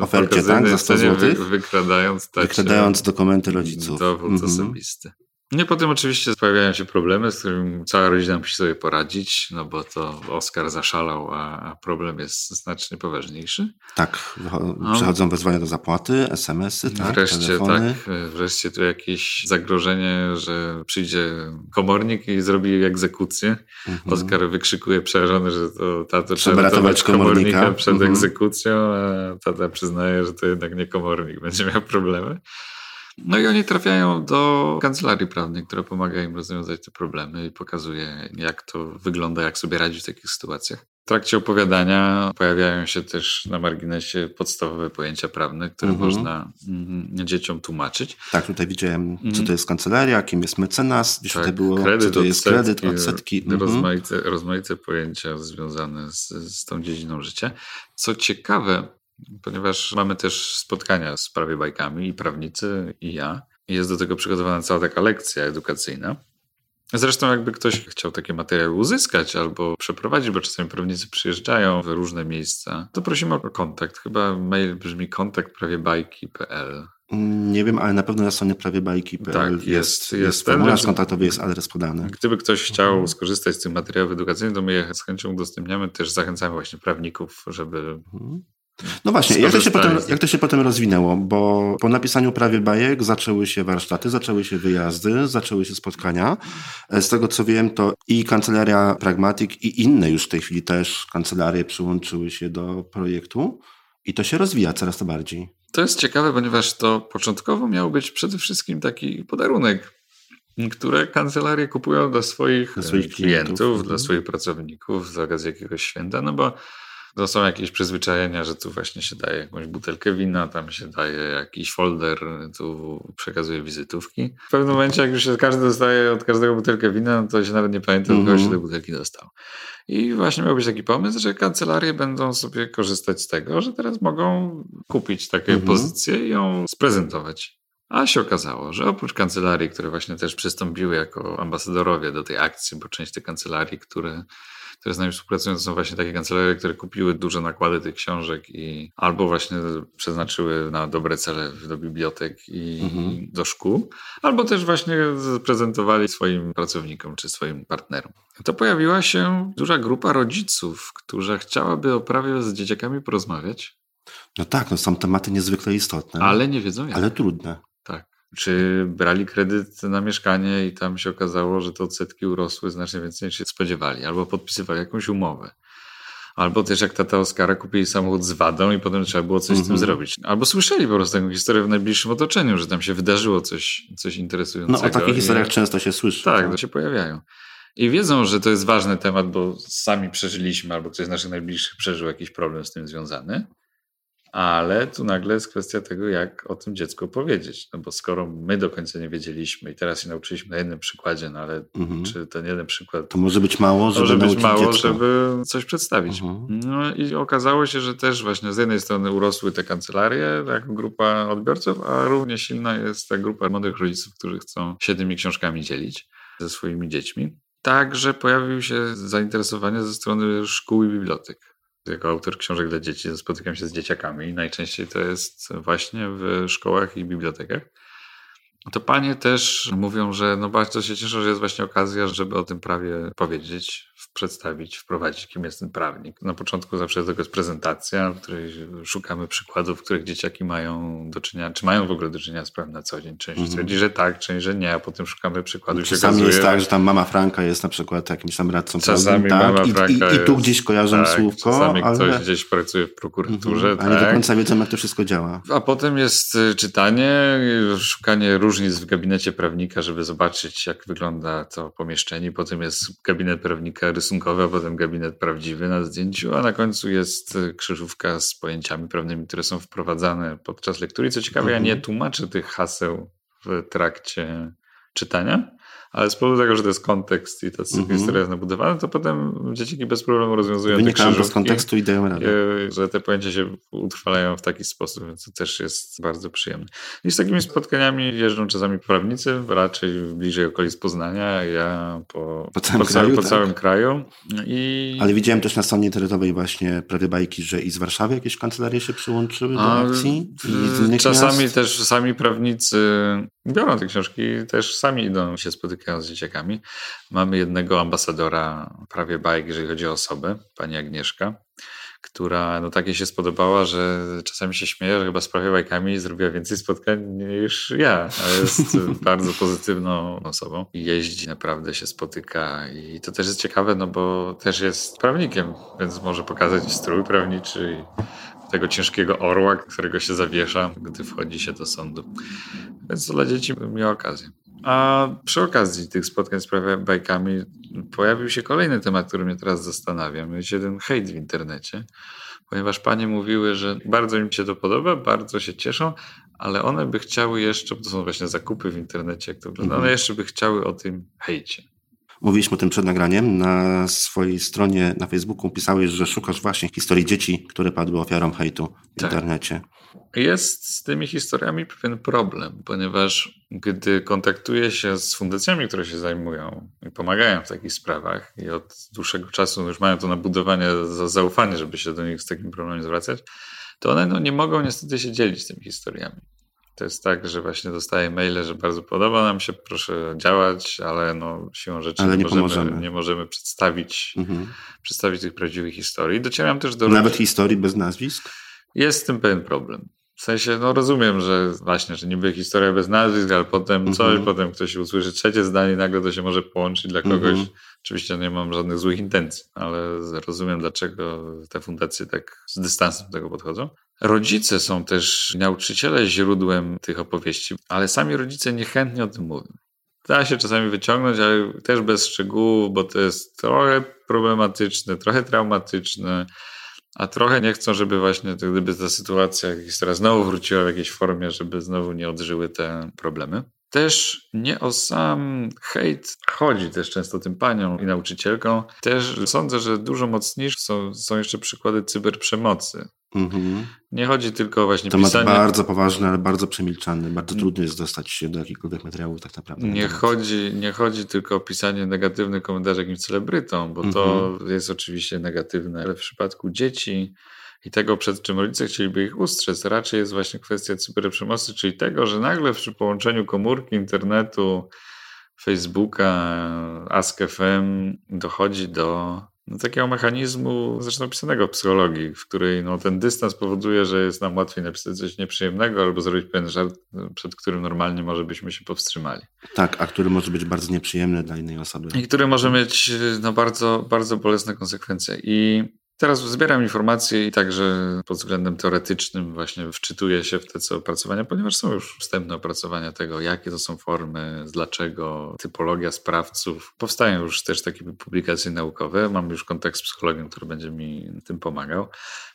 ofercie, tak, za 100 zł. Wykradając, wykradając dokumenty rodziców. Dowód mhm. osobisty. No i potem oczywiście pojawiają się problemy, z którymi cała rodzina musi sobie poradzić, no bo to Oskar zaszalał, a problem jest znacznie poważniejszy. Tak, przychodzą wezwania do zapłaty, SMS-y, tak, wreszcie, telefony. Tak, wreszcie tu jakieś zagrożenie, że przyjdzie komornik i zrobi egzekucję. Mhm. Oskar wykrzykuje przerażony, że to tato trzeba ratować komornika, komornika przed mhm. egzekucją, a tata przyznaje, że to jednak nie komornik będzie miał problemy. No i oni trafiają do kancelarii prawnej, która pomaga im rozwiązać te problemy i pokazuje, jak to wygląda, jak sobie radzić w takich sytuacjach. W trakcie opowiadania pojawiają się też na marginesie podstawowe pojęcia prawne, które mhm. można mm, dzieciom tłumaczyć. Tak, tutaj widziałem, co mhm. to jest kancelaria, kim jest mecenas, gdzieś tak, tutaj było, kredyt, co to jest odsetki, kredyt, odsetki. Mhm. Rozmaite, rozmaite pojęcia związane z, z tą dziedziną życia. Co ciekawe, ponieważ mamy też spotkania z prawie bajkami i prawnicy i ja. Jest do tego przygotowana cała taka lekcja edukacyjna. Zresztą jakby ktoś chciał takie materiały uzyskać albo przeprowadzić, bo czasami prawnicy przyjeżdżają w różne miejsca, to prosimy o kontakt. Chyba mail brzmi kontakt prawiebajki.pl. Nie wiem, ale na pewno na stronie prawiebajki.pl tak, jest, jest, jest formularz kontaktowy, jest adres podany. Gdyby ktoś chciał mhm. skorzystać z tych materiałów edukacyjnych, to my je z chęcią udostępniamy. Też zachęcamy właśnie prawników, żeby mhm. No właśnie, jak to, się potem, jak to się potem rozwinęło? Bo po napisaniu prawie bajek zaczęły się warsztaty, zaczęły się wyjazdy, zaczęły się spotkania. E, z tego co wiem, to i kancelaria Pragmatic, i inne już w tej chwili też kancelarie przyłączyły się do projektu. I to się rozwija coraz to bardziej. To jest ciekawe, ponieważ to początkowo miał być przede wszystkim taki podarunek które kancelarie kupują dla swoich, Dla swoich e, klientów, klientów. dla Mhm. swoich pracowników z okazji jakiegoś święta, no bo to są jakieś przyzwyczajenia, że tu właśnie się daje jakąś butelkę wina, tam się daje jakiś folder, tu przekazuje wizytówki. W pewnym momencie, jak już się każdy dostaje od każdego butelkę wina, no to się nawet nie pamięta, od kogo Mhm. się te butelki dostał. I właśnie miał być taki pomysł, że kancelarie będą sobie korzystać z tego, że teraz mogą kupić taką Mhm. pozycję i ją sprezentować. A się okazało, że oprócz kancelarii, które właśnie też przystąpiły jako ambasadorowie do tej akcji, bo część tych kancelarii, które, które z nami współpracują, to są właśnie takie kancelarie, które kupiły duże nakłady tych książek i albo właśnie przeznaczyły na dobre cele do bibliotek i Mhm. do szkół, albo też właśnie prezentowali swoim pracownikom czy swoim partnerom. To pojawiła się duża grupa rodziców, która chciałaby o prawie z dzieciakami porozmawiać, No tak, no są tematy niezwykle istotne, ale nie wiedzą jak. ale trudne. Tak. Czy brali kredyt na mieszkanie i tam się okazało, że te odsetki urosły znacznie więcej niż się spodziewali, albo podpisywali jakąś umowę. Albo też jak tata Oskara kupili samochód z wadą i potem trzeba było coś z tym Mhm. zrobić. Albo słyszeli po prostu taką historię w najbliższym otoczeniu, że tam się wydarzyło coś, coś interesującego. No o takich i- historiach często się słyszy. Tak, to się pojawiają. I wiedzą, że to jest ważny temat, bo sami przeżyliśmy, albo ktoś z naszych najbliższych przeżył jakiś problem z tym związany. Ale tu nagle jest kwestia tego, jak o tym dziecku powiedzieć. No bo skoro my do końca nie wiedzieliśmy i teraz się nauczyliśmy na jednym przykładzie, no ale Mhm. czy ten jeden przykład To może być mało, żeby może być mało, dziecko. żeby coś przedstawić. Mhm. No i okazało się, że też właśnie z jednej strony urosły te kancelarie jako grupa odbiorców, a równie silna jest ta grupa młodych rodziców, którzy chcą się tymi książkami dzielić ze swoimi dziećmi. Także pojawiło się zainteresowanie ze strony szkół i bibliotek. Jako autor książek dla dzieci spotykam się z dzieciakami najczęściej to jest właśnie w szkołach i bibliotekach. To panie też mówią, że no bardzo się cieszą, że jest właśnie okazja, żeby o tym prawie powiedzieć, przedstawić, wprowadzić, kim jest ten prawnik. Na początku zawsze jest prezentacja, w której szukamy przykładów, w których dzieciaki mają do czynienia, czy mają w ogóle do czynienia z prawem na co dzień. Część Mhm. twierdzi, że tak, część, że nie, a potem szukamy przykładów. Czasami okazuje, jest tak, że tam mama Franka jest na przykład jakimś tam radcą Czasami prawnym, mama tak? Franka I, i, I tu gdzieś kojarzą tak, słówko, Czasami ale, ktoś gdzieś pracuje w prokuraturze, Mhm, ale nie tak. do końca wiedzą, jak to wszystko działa. A potem jest y, czytanie, szukanie różnic w gabinecie prawnika, żeby zobaczyć, jak wygląda to pomieszczenie. Potem jest gabinet prawnika rysunkowy, a potem gabinet prawdziwy na zdjęciu, a na końcu jest y, krzyżówka z pojęciami prawnymi, które są wprowadzane podczas lektury. Co ciekawe, ja Mhm. nie tłumaczę tych haseł w trakcie czytania, ale z powodu tego, że to jest kontekst i ta Mhm. historia jest nabudowana, to potem dzieciaki bez problemu rozwiązują te Wynikają to z kontekstu i dają radę. E, że te pojęcia się utrwalają w taki sposób, więc to też jest bardzo przyjemne. I z takimi spotkaniami jeżdżą czasami prawnicy, raczej bliżej okolic Poznania, ja po, Po całym po, kraju, po tak? całym kraju. I Ale widziałem też na stronie internetowej właśnie prawie bajki, że i z Warszawy jakieś kancelarie się przyłączyły do A, akcji. I Czasami miast. też sami prawnicy biorą te książki, też sami idą, się z dzieciakami. Mamy jednego ambasadora prawie bajek, jeżeli chodzi o osobę, pani Agnieszka, która no takie się spodobała, że czasami się śmieje, że chyba z prawie bajkami zrobiła więcej spotkań niż ja, ale jest bardzo pozytywną osobą jeździ, naprawdę się spotyka i to też jest ciekawe, no bo też jest prawnikiem, więc może pokazać strój prawniczy i tego ciężkiego orła, którego się zawiesza, gdy wchodzi się do sądu. Więc to dla dzieci miała okazję. A przy okazji tych spotkań z prawie bajkami pojawił się kolejny temat, który mnie teraz zastanawia. Mianowicie ten hejt w internecie. Ponieważ panie mówiły, że bardzo im się to podoba, bardzo się cieszą, ale one by chciały jeszcze, bo to są właśnie zakupy w internecie, jak to wygląda, Mhm. one jeszcze by chciały o tym hejcie. Mówiliśmy o tym przed nagraniem. Na swojej stronie na Facebooku pisałeś, że szukasz właśnie historii dzieci, które padły ofiarą hejtu w Tak. internecie. Jest z tymi historiami pewien problem, ponieważ gdy kontaktuję się z fundacjami, które się zajmują i pomagają w takich sprawach i od dłuższego czasu już mają to nabudowanie za zaufanie, żeby się do nich z takim problemem zwracać, to one no, nie mogą niestety się dzielić tymi historiami. To jest tak, że właśnie dostaję maile, że bardzo podoba nam się, proszę działać, ale no, siłą rzeczy Ale nie możemy, nie możemy przedstawić, Mhm. przedstawić tych prawdziwych historii. Docieram też do Nawet historii bez nazwisk? jest z tym pewien problem. W sensie, no rozumiem, że właśnie, że niby historia bez nazwisk, ale potem coś, Mhm. potem ktoś usłyszy trzecie zdanie nagle to się może połączyć dla kogoś. Mhm. Oczywiście nie mam żadnych złych intencji, ale rozumiem, dlaczego te fundacje tak z dystansem do tego podchodzą. Rodzice są też, nauczyciele źródłem tych opowieści, ale sami rodzice niechętnie o tym mówią. da się czasami wyciągnąć, ale też bez szczegółów, bo to jest trochę problematyczne, trochę traumatyczne, a trochę nie chcą, żeby właśnie to, gdyby ta sytuacja, historia znowu wróciła w jakiejś formie, żeby znowu nie odżyły te problemy. Też nie o sam hejt chodzi też często tym paniom i nauczycielkom. Też sądzę, że dużo mocniejsze są, są jeszcze przykłady cyberprzemocy. Mhm. Nie chodzi tylko o właśnie Temat pisanie... bardzo poważny, ale bardzo przemilczany. Bardzo trudno jest dostać się do jakichkolwiek materiałów tak naprawdę. Nie chodzi, nie chodzi tylko o pisanie negatywnych komentarzy jakimś celebrytom, bo mhm. to jest oczywiście negatywne, ale w przypadku dzieci i tego, przed czym rodzice chcieliby ich ustrzec, raczej jest właśnie kwestia cyberprzemocy, czyli tego, że nagle przy połączeniu komórki, internetu, Facebooka, Ask.fm dochodzi do no, takiego mechanizmu, zresztą opisanego w psychologii, w której no, ten dystans powoduje, że jest nam łatwiej napisać coś nieprzyjemnego albo zrobić pewien żart, przed którym normalnie może byśmy się powstrzymali. Tak, a który może być bardzo nieprzyjemny dla innej osoby. I który może mieć no, bardzo, bardzo bolesne konsekwencje. I Teraz zbieram informacje i także pod względem teoretycznym właśnie wczytuję się w te co opracowania, ponieważ są już wstępne opracowania tego, jakie to są formy, dlaczego, typologia sprawców. Powstają już też takie publikacje naukowe. Mam już kontakt z psychologiem, który będzie mi tym pomagał.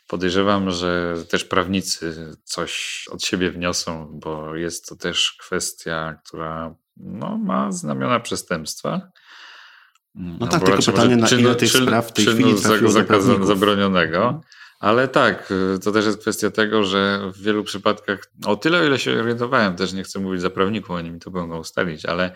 Podejrzewam, że też prawnicy coś od siebie wniosą, bo jest to też kwestia, która no, ma znamiona przestępstwa. No, no tak, tylko pytanie, na ile tych spraw w tej chwili trafiło zabronionego. Ale tak, to też jest kwestia tego, że w wielu przypadkach, o tyle o ile się orientowałem, też nie chcę mówić za prawników, oni mi to mogą ustalić, ale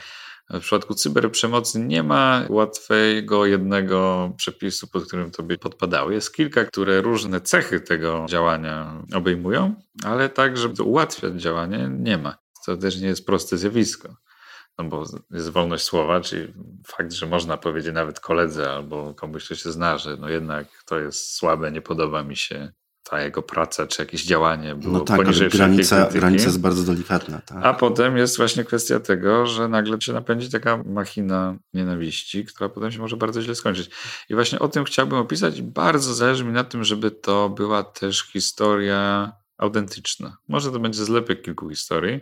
w przypadku cyberprzemocy nie ma łatwego jednego przepisu, pod którym to by podpadało. Jest kilka, które różne cechy tego działania obejmują, ale tak, żeby ułatwiać działanie, nie ma. To też nie jest proste zjawisko no bo jest wolność słowa, czyli fakt, że można powiedzieć nawet koledze albo komuś, kto się zna, że no jednak to jest słabe, nie podoba mi się ta jego praca czy jakieś działanie było no tak, poniżej granica, granica jest bardzo delikatna. Tak. A potem jest właśnie kwestia tego, że nagle się napędzi taka machina nienawiści, która potem się może bardzo źle skończyć. I właśnie o tym chciałbym opisać. Bardzo zależy mi na tym, żeby to była też historia autentyczna. Może to będzie zlepek kilku historii,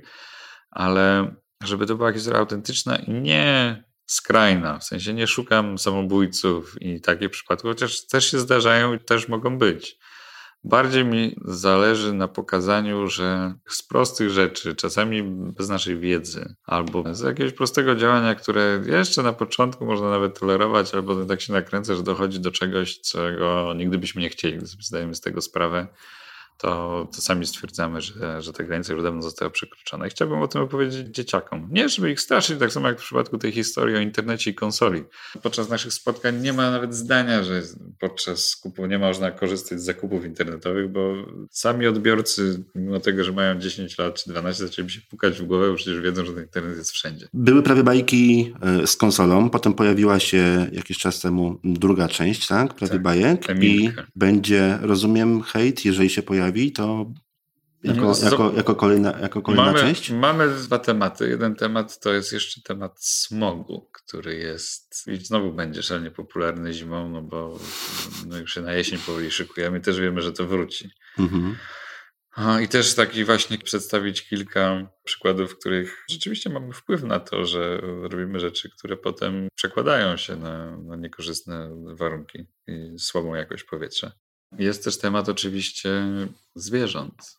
ale żeby to była historia autentyczna i nie skrajna. W sensie nie szukam samobójców i takich przypadków, chociaż też się zdarzają i też mogą być. Bardziej mi zależy na pokazaniu, że z prostych rzeczy, czasami bez naszej wiedzy, albo z jakiegoś prostego działania, które jeszcze na początku można nawet tolerować, albo tak się nakręca, że dochodzi do czegoś, czego nigdy byśmy nie chcieli, zdajemy z tego sprawę, to, to sami stwierdzamy, że, że te granice już dawno zostały przekroczone. I chciałbym o tym opowiedzieć dzieciakom. Nie, żeby ich straszyć, tak samo jak w przypadku tej historii o internecie i konsoli. Podczas naszych spotkań nie ma nawet zdania, że podczas skupu nie można korzystać z zakupów internetowych, bo sami odbiorcy, mimo tego, że mają 10 lat czy 12, zaczęli się pukać w głowę, bo przecież wiedzą, że ten internet jest wszędzie. Były prawie bajki e, z konsolą, potem pojawiła się jakiś czas temu druga część, tak? Prawie tak, bajek. Emilka. I będzie, rozumiem, hejt, jeżeli się pojawi pojawi, to jako, jako, jako, kolejna, jako kolejna mamy, część? Mamy dwa tematy. Jeden temat to jest jeszcze temat smogu, który jest i znowu będzie szalenie popularny zimą, no bo no już się na jesień powoli szykujemy. Też wiemy, że to wróci. Mhm. I też taki właśnie przedstawić kilka przykładów, w których rzeczywiście mamy wpływ na to, że robimy rzeczy, które potem przekładają się na, na niekorzystne warunki i słabą jakość powietrza. Jest też temat oczywiście zwierząt.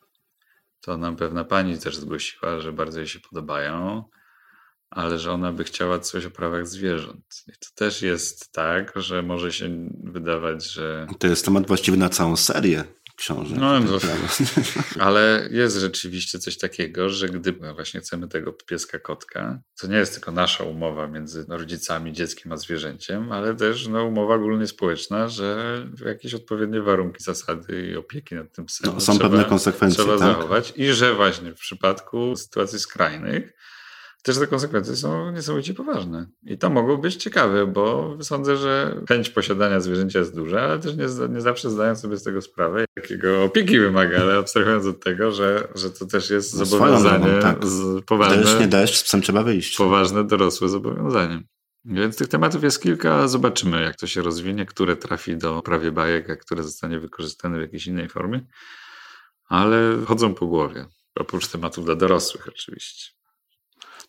To nam pewna pani też zgłosiła, że bardzo jej się podobają, ale że ona by chciała coś o prawach zwierząt. I to też jest tak, że może się wydawać, że. To jest temat właściwy na całą serię książek. No, no, ale jest rzeczywiście coś takiego, że gdy właśnie chcemy tego pieska kotka, to nie jest tylko nasza umowa między rodzicami, dzieckiem a zwierzęciem, ale też no, umowa ogólnie społeczna, że jakieś odpowiednie warunki, zasady i opieki nad tym psem no, są trzeba, pewne konsekwencje. Trzeba tak? zachować i że właśnie w przypadku sytuacji skrajnych też te konsekwencje są niesamowicie poważne. I to mogło być ciekawe, bo sądzę, że chęć posiadania zwierzęcia jest duża, ale też nie, nie zawsze zdają sobie z tego sprawę, jakiego opieki wymaga, ale abstrahując od tego, że, że to też jest no, zobowiązanie drogą, tak. z, poważne. Deszcz, nie deszcz, z psem trzeba wyjść. Poważne, dorosłe zobowiązanie. Więc tych tematów jest kilka, zobaczymy jak to się rozwinie, które trafi do prawie bajek, a które zostanie wykorzystane w jakiejś innej formie, ale chodzą po głowie, oprócz tematów dla dorosłych oczywiście.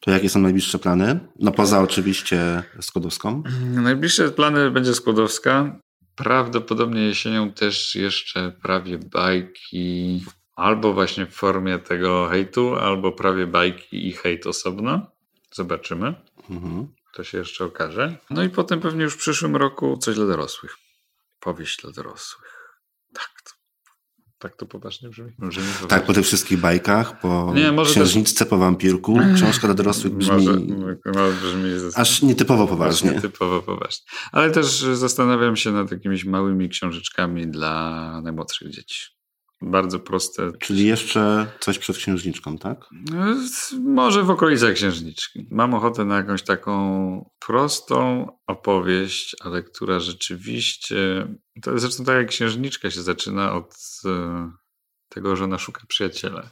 To jakie są najbliższe plany? No poza oczywiście Skłodowską. Najbliższe plany będzie Skłodowska. Prawdopodobnie jesienią też jeszcze prawie bajki, albo właśnie w formie tego hejtu, albo prawie bajki i hejt osobno. Zobaczymy. Mhm. To się jeszcze okaże. No i potem pewnie już w przyszłym roku coś dla dorosłych. Powieść dla dorosłych. Tak, to, poważnie brzmi. brzmi poważnie. Tak, po tych wszystkich bajkach, po Nie, może księżniczce, też... po wampirku, książka dla dorosłych brzmi, może, może brzmi aż nietypowo poważnie. Nietypowo poważnie. Ale też zastanawiam się nad jakimiś małymi książeczkami dla najmłodszych dzieci bardzo proste. Czyli jeszcze coś przed księżniczką, tak? Może w okolicach księżniczki. Mam ochotę na jakąś taką prostą opowieść, ale która rzeczywiście. To jest zresztą tak jak księżniczka się zaczyna od e, tego, że ona szuka przyjaciela.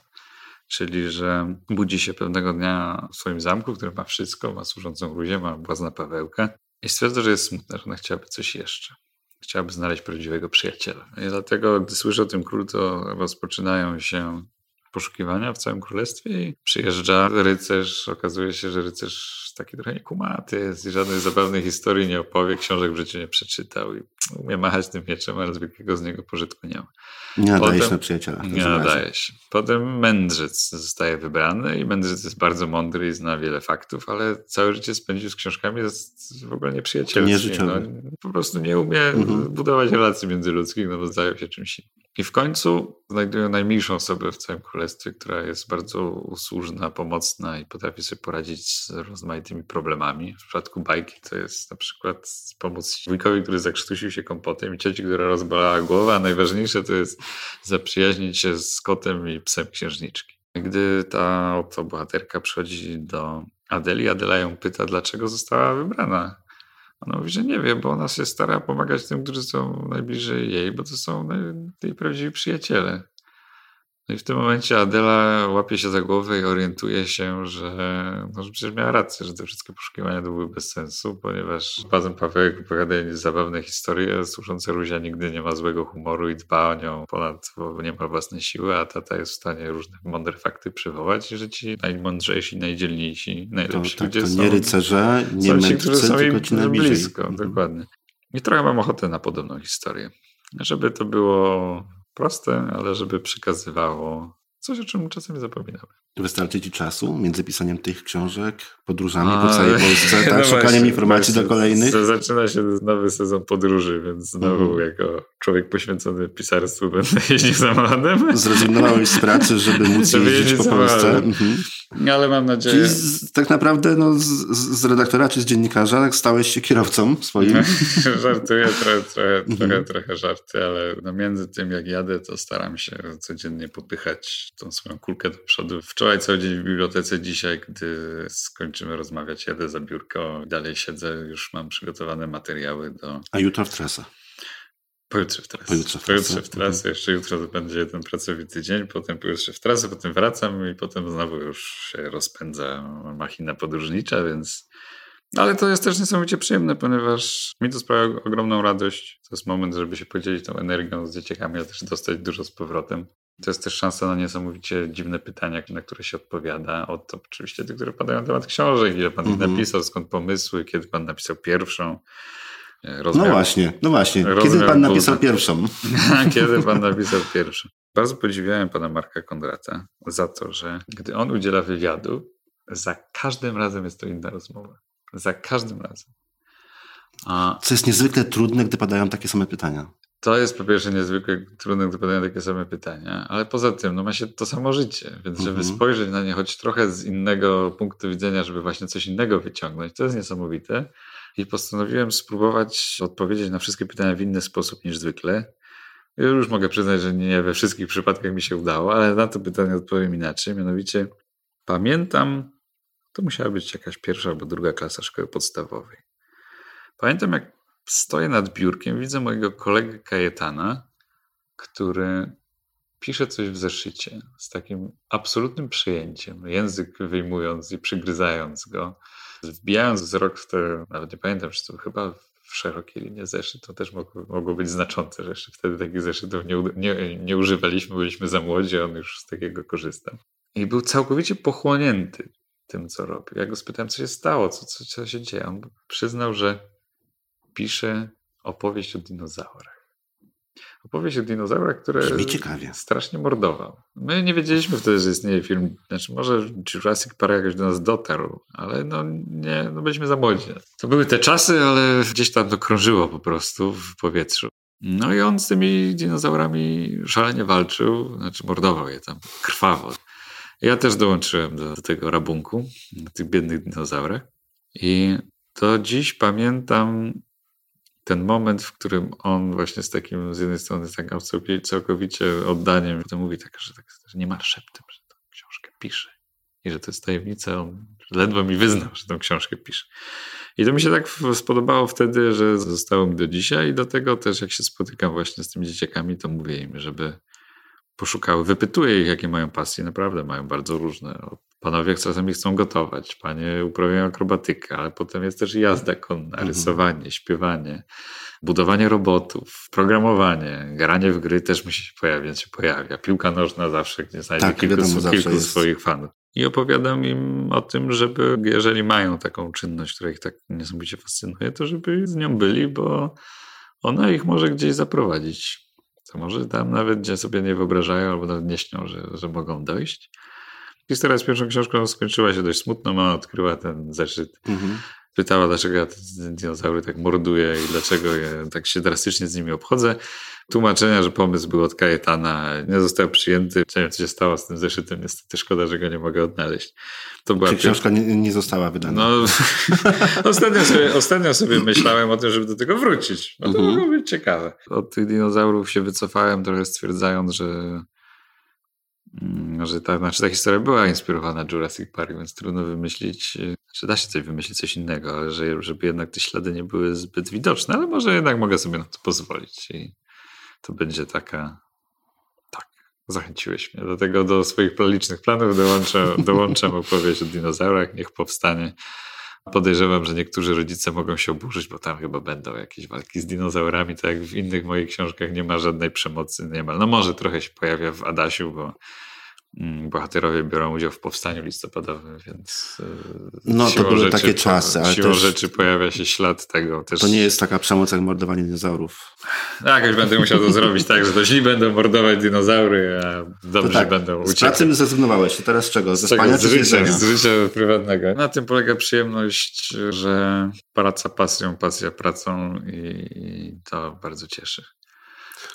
Czyli, że budzi się pewnego dnia w swoim zamku, który ma wszystko, ma służącą gruzię, ma błazna Pawełkę i stwierdza, że jest smutna, że ona chciałaby coś jeszcze chciałby znaleźć prawdziwego przyjaciela. I dlatego, gdy słyszę o tym królu, to rozpoczynają się poszukiwania w całym królestwie i przyjeżdża rycerz. Okazuje się, że rycerz taki trochę niekumaty jest i żadnej zabawnej historii nie opowie, książek w życiu nie przeczytał i umie machać tym mieczem, ale zwykłego z niego pożytku nie ma. Nie nadaje się na przyjaciela. Nie nadaje się. Potem mędrzec zostaje wybrany i mędrzec jest bardzo mądry i zna wiele faktów, ale całe życie spędził z książkami, jest w ogóle nieprzyjacielski. No, po prostu nie umie mhm. budować relacji międzyludzkich, no bo zdają się czymś innym. I w końcu znajdują najmilszą osobę w całym królestwie, która jest bardzo usłużna, pomocna i potrafi sobie poradzić z rozmaitymi problemami. W przypadku bajki to jest na przykład pomóc wujkowi, który zakrztusił się kompotem i cioci, która rozbalała głowę, a najważniejsze to jest zaprzyjaźnić się z kotem i psem księżniczki. Gdy ta oto bohaterka przychodzi do Adeli, Adela ją pyta, dlaczego została wybrana ona mówi, że nie wie, bo ona się stara pomagać tym, którzy są najbliżej jej, bo to są jej prawdziwi przyjaciele. No i w tym momencie Adela łapie się za głowę i orientuje się, że, no, że przecież miała rację, że te wszystkie poszukiwania były bez sensu, ponieważ Bazem Pawełek opowiada zabawne historie, służące Ruzia nigdy nie ma złego humoru i dba o nią ponad, bo nie ma własnej siły, a tata jest w stanie różne mądre fakty przywołać i że ci najmądrzejsi, najdzielniejsi, najlepsi to, tak, ludzie to są... nie rycerze, nie są ci, którzy są ci blisko, mhm. dokładnie. I trochę mam ochotę na podobną historię. Żeby to było proste, ale żeby przekazywało coś, o czym czasami zapominamy. Wystarczy ci czasu między pisaniem tych książek, podróżami A, po całej Polsce, tak? No szukaniem właśnie, informacji właśnie, do kolejnych? Zaczyna się nowy sezon podróży, więc znowu mhm. jako człowiek poświęcony pisarstwu będę jeździł samochodem. Zrezygnowałeś z pracy, żeby móc żeby jeździć po Polsce. Mhm. Ale mam nadzieję... Czyli z, tak naprawdę no, z, z, redaktora czy z dziennikarza stałeś się kierowcą swoim? Żartuję, trochę, trochę, mhm. trochę, trochę żarty, ale no między tym jak jadę, to staram się codziennie popychać tą swoją kulkę do przodu. Wczoraj cały dzień w bibliotece, dzisiaj, gdy skończymy rozmawiać, jadę za biurko, dalej siedzę, już mam przygotowane materiały do... A jutro w trasę. Pojutrze w trasę. Pojutrze w trasę. Pojutrze w trasę. Mhm. Jeszcze jutro to będzie jeden pracowity dzień, potem pojutrze w trasę, potem wracam i potem znowu już się rozpędza machina podróżnicza, więc... Ale to jest też niesamowicie przyjemne, ponieważ mi to sprawia ogromną radość. To jest moment, żeby się podzielić tą energią z dzieciakami, ale też dostać dużo z powrotem. To jest też szansa na niesamowicie dziwne pytania, na które się odpowiada. Od oczywiście tych, które padają na temat książek, ile pan mm -hmm. ich napisał, skąd pomysły, kiedy pan napisał pierwszą. Rozmiar, no właśnie, no właśnie. Kiedy pan napisał pierwszą? Kiedy pan napisał pierwszą? Bardzo podziwiałem pana Marka Kondrata za to, że gdy on udziela wywiadu, za każdym razem jest to inna rozmowa. Za każdym razem. A... Co jest niezwykle trudne, gdy padają takie same pytania. To jest po pierwsze niezwykle trudne, gdy padają takie same pytania, ale poza tym no ma się to samo życie, więc żeby -hmm. spojrzeć na nie choć trochę z innego punktu widzenia, żeby właśnie coś innego wyciągnąć, to jest niesamowite i postanowiłem spróbować odpowiedzieć na wszystkie pytania w inny sposób niż zwykle. Ja już mogę przyznać, że nie we wszystkich przypadkach mi się udało, ale na to pytanie odpowiem inaczej. Mianowicie pamiętam, to musiała być jakaś pierwsza albo druga klasa szkoły podstawowej. Pamiętam, jak stoję nad biurkiem, widzę mojego kolegę Kajetana, który pisze coś w zeszycie z takim absolutnym przejęciem, język wyjmując i przygryzając go wbijając wzrok w te, nawet nie pamiętam, czy to chyba w szerokie linie zeszyt, to też mogło, mogło być znaczące, że jeszcze wtedy takich zeszytów nie, nie, nie używaliśmy, byliśmy za młodzi, on już z takiego korzystał. I był całkowicie pochłonięty tym, co robi. Ja go spytałem, co się stało, co, co, co się dzieje. On przyznał, że pisze opowieść o dinozaurach. Opowieść o dinozaurach, które strasznie mordował. My nie wiedzieliśmy wtedy, że istnieje film, znaczy może Jurassic Park jakoś do nas dotarł, ale no nie, no byliśmy za młodzi. To były te czasy, ale gdzieś tam to krążyło po prostu w powietrzu. No i on z tymi dinozaurami szalenie walczył, znaczy mordował je tam krwawo. Ja też dołączyłem do, do tego rabunku, do tych biednych dinozaurach. I to dziś pamiętam ten moment, w którym on właśnie z takim, z jednej strony z takim całkowicie oddaniem, to mówi tak, że, tak, że nie ma szeptem, że tę książkę pisze i że to jest tajemnica, on ledwo mi wyznał, że tę książkę pisze. I to mi się tak spodobało wtedy, że zostało mi do dzisiaj i do tego też jak się spotykam właśnie z tymi dzieciakami, to mówię im, żeby poszukały, wypytuję ich, jakie mają pasje, naprawdę mają bardzo różne. Panowie czasami chcą gotować, panie uprawiają akrobatykę, ale potem jest też jazda konna, mhm. rysowanie, śpiewanie, budowanie robotów, programowanie, granie w gry też musi się pojawiać, się pojawia. Piłka nożna zawsze gdzie znajdzie tak, kilku, wiadomo, kilku swoich fanów. I opowiadam im o tym, żeby jeżeli mają taką czynność, która ich tak niesamowicie fascynuje, to żeby z nią byli, bo ona ich może gdzieś zaprowadzić. To może tam nawet gdzie sobie nie wyobrażają albo nawet nie śnią, że, że mogą dojść. Historia z pierwszą książką skończyła się dość smutno. Mama odkryła ten zeszyt. Mhm pytała, dlaczego ja te dinozaury tak morduję i dlaczego ja tak się drastycznie z nimi obchodzę. Tłumaczenia, że pomysł był od Kajetana, nie został przyjęty. Nie wiem, co się stało z tym zeszytem. Niestety szkoda, że go nie mogę odnaleźć. To była Czy książka nie, nie, została wydana? No, ostatnio, sobie, ostatnio sobie myślałem o tym, żeby do tego wrócić. No to mhm. mogło być ciekawe. Od tych dinozaurów się wycofałem trochę stwierdzając, że że ta, znaczy ta historia była inspirowana Jurassic Park, więc trudno wymyślić, znaczy da się coś wymyślić, coś innego, ale że, żeby jednak te ślady nie były zbyt widoczne, ale może jednak mogę sobie na to pozwolić i to będzie taka, tak, zachęciłeś mnie do tego, do swoich licznych planów dołączę, dołączam opowieść o dinozaurach, niech powstanie. Podejrzewam, że niektórzy rodzice mogą się oburzyć, bo tam chyba będą jakieś walki z dinozaurami, tak jak w innych moich książkach nie ma żadnej przemocy, nie ma. No może trochę się pojawia w Adasiu, bo bohaterowie biorą udział w powstaniu listopadowym, więc e, no to były rzeczy, takie czasy. Ale siłą też, rzeczy pojawia się ślad tego. Też... To nie jest taka przemoc jak mordowanie dinozaurów. No, jakoś będę musiał to zrobić tak, że to źli będą mordować dinozaury, a dobrzy tak, będą uciekać. Z pracy zrezygnowałeś, to teraz czego? Ze spania z życia, z życia prywatnego. Na tym polega przyjemność, że praca pasją, pasja pracą i to bardzo cieszy.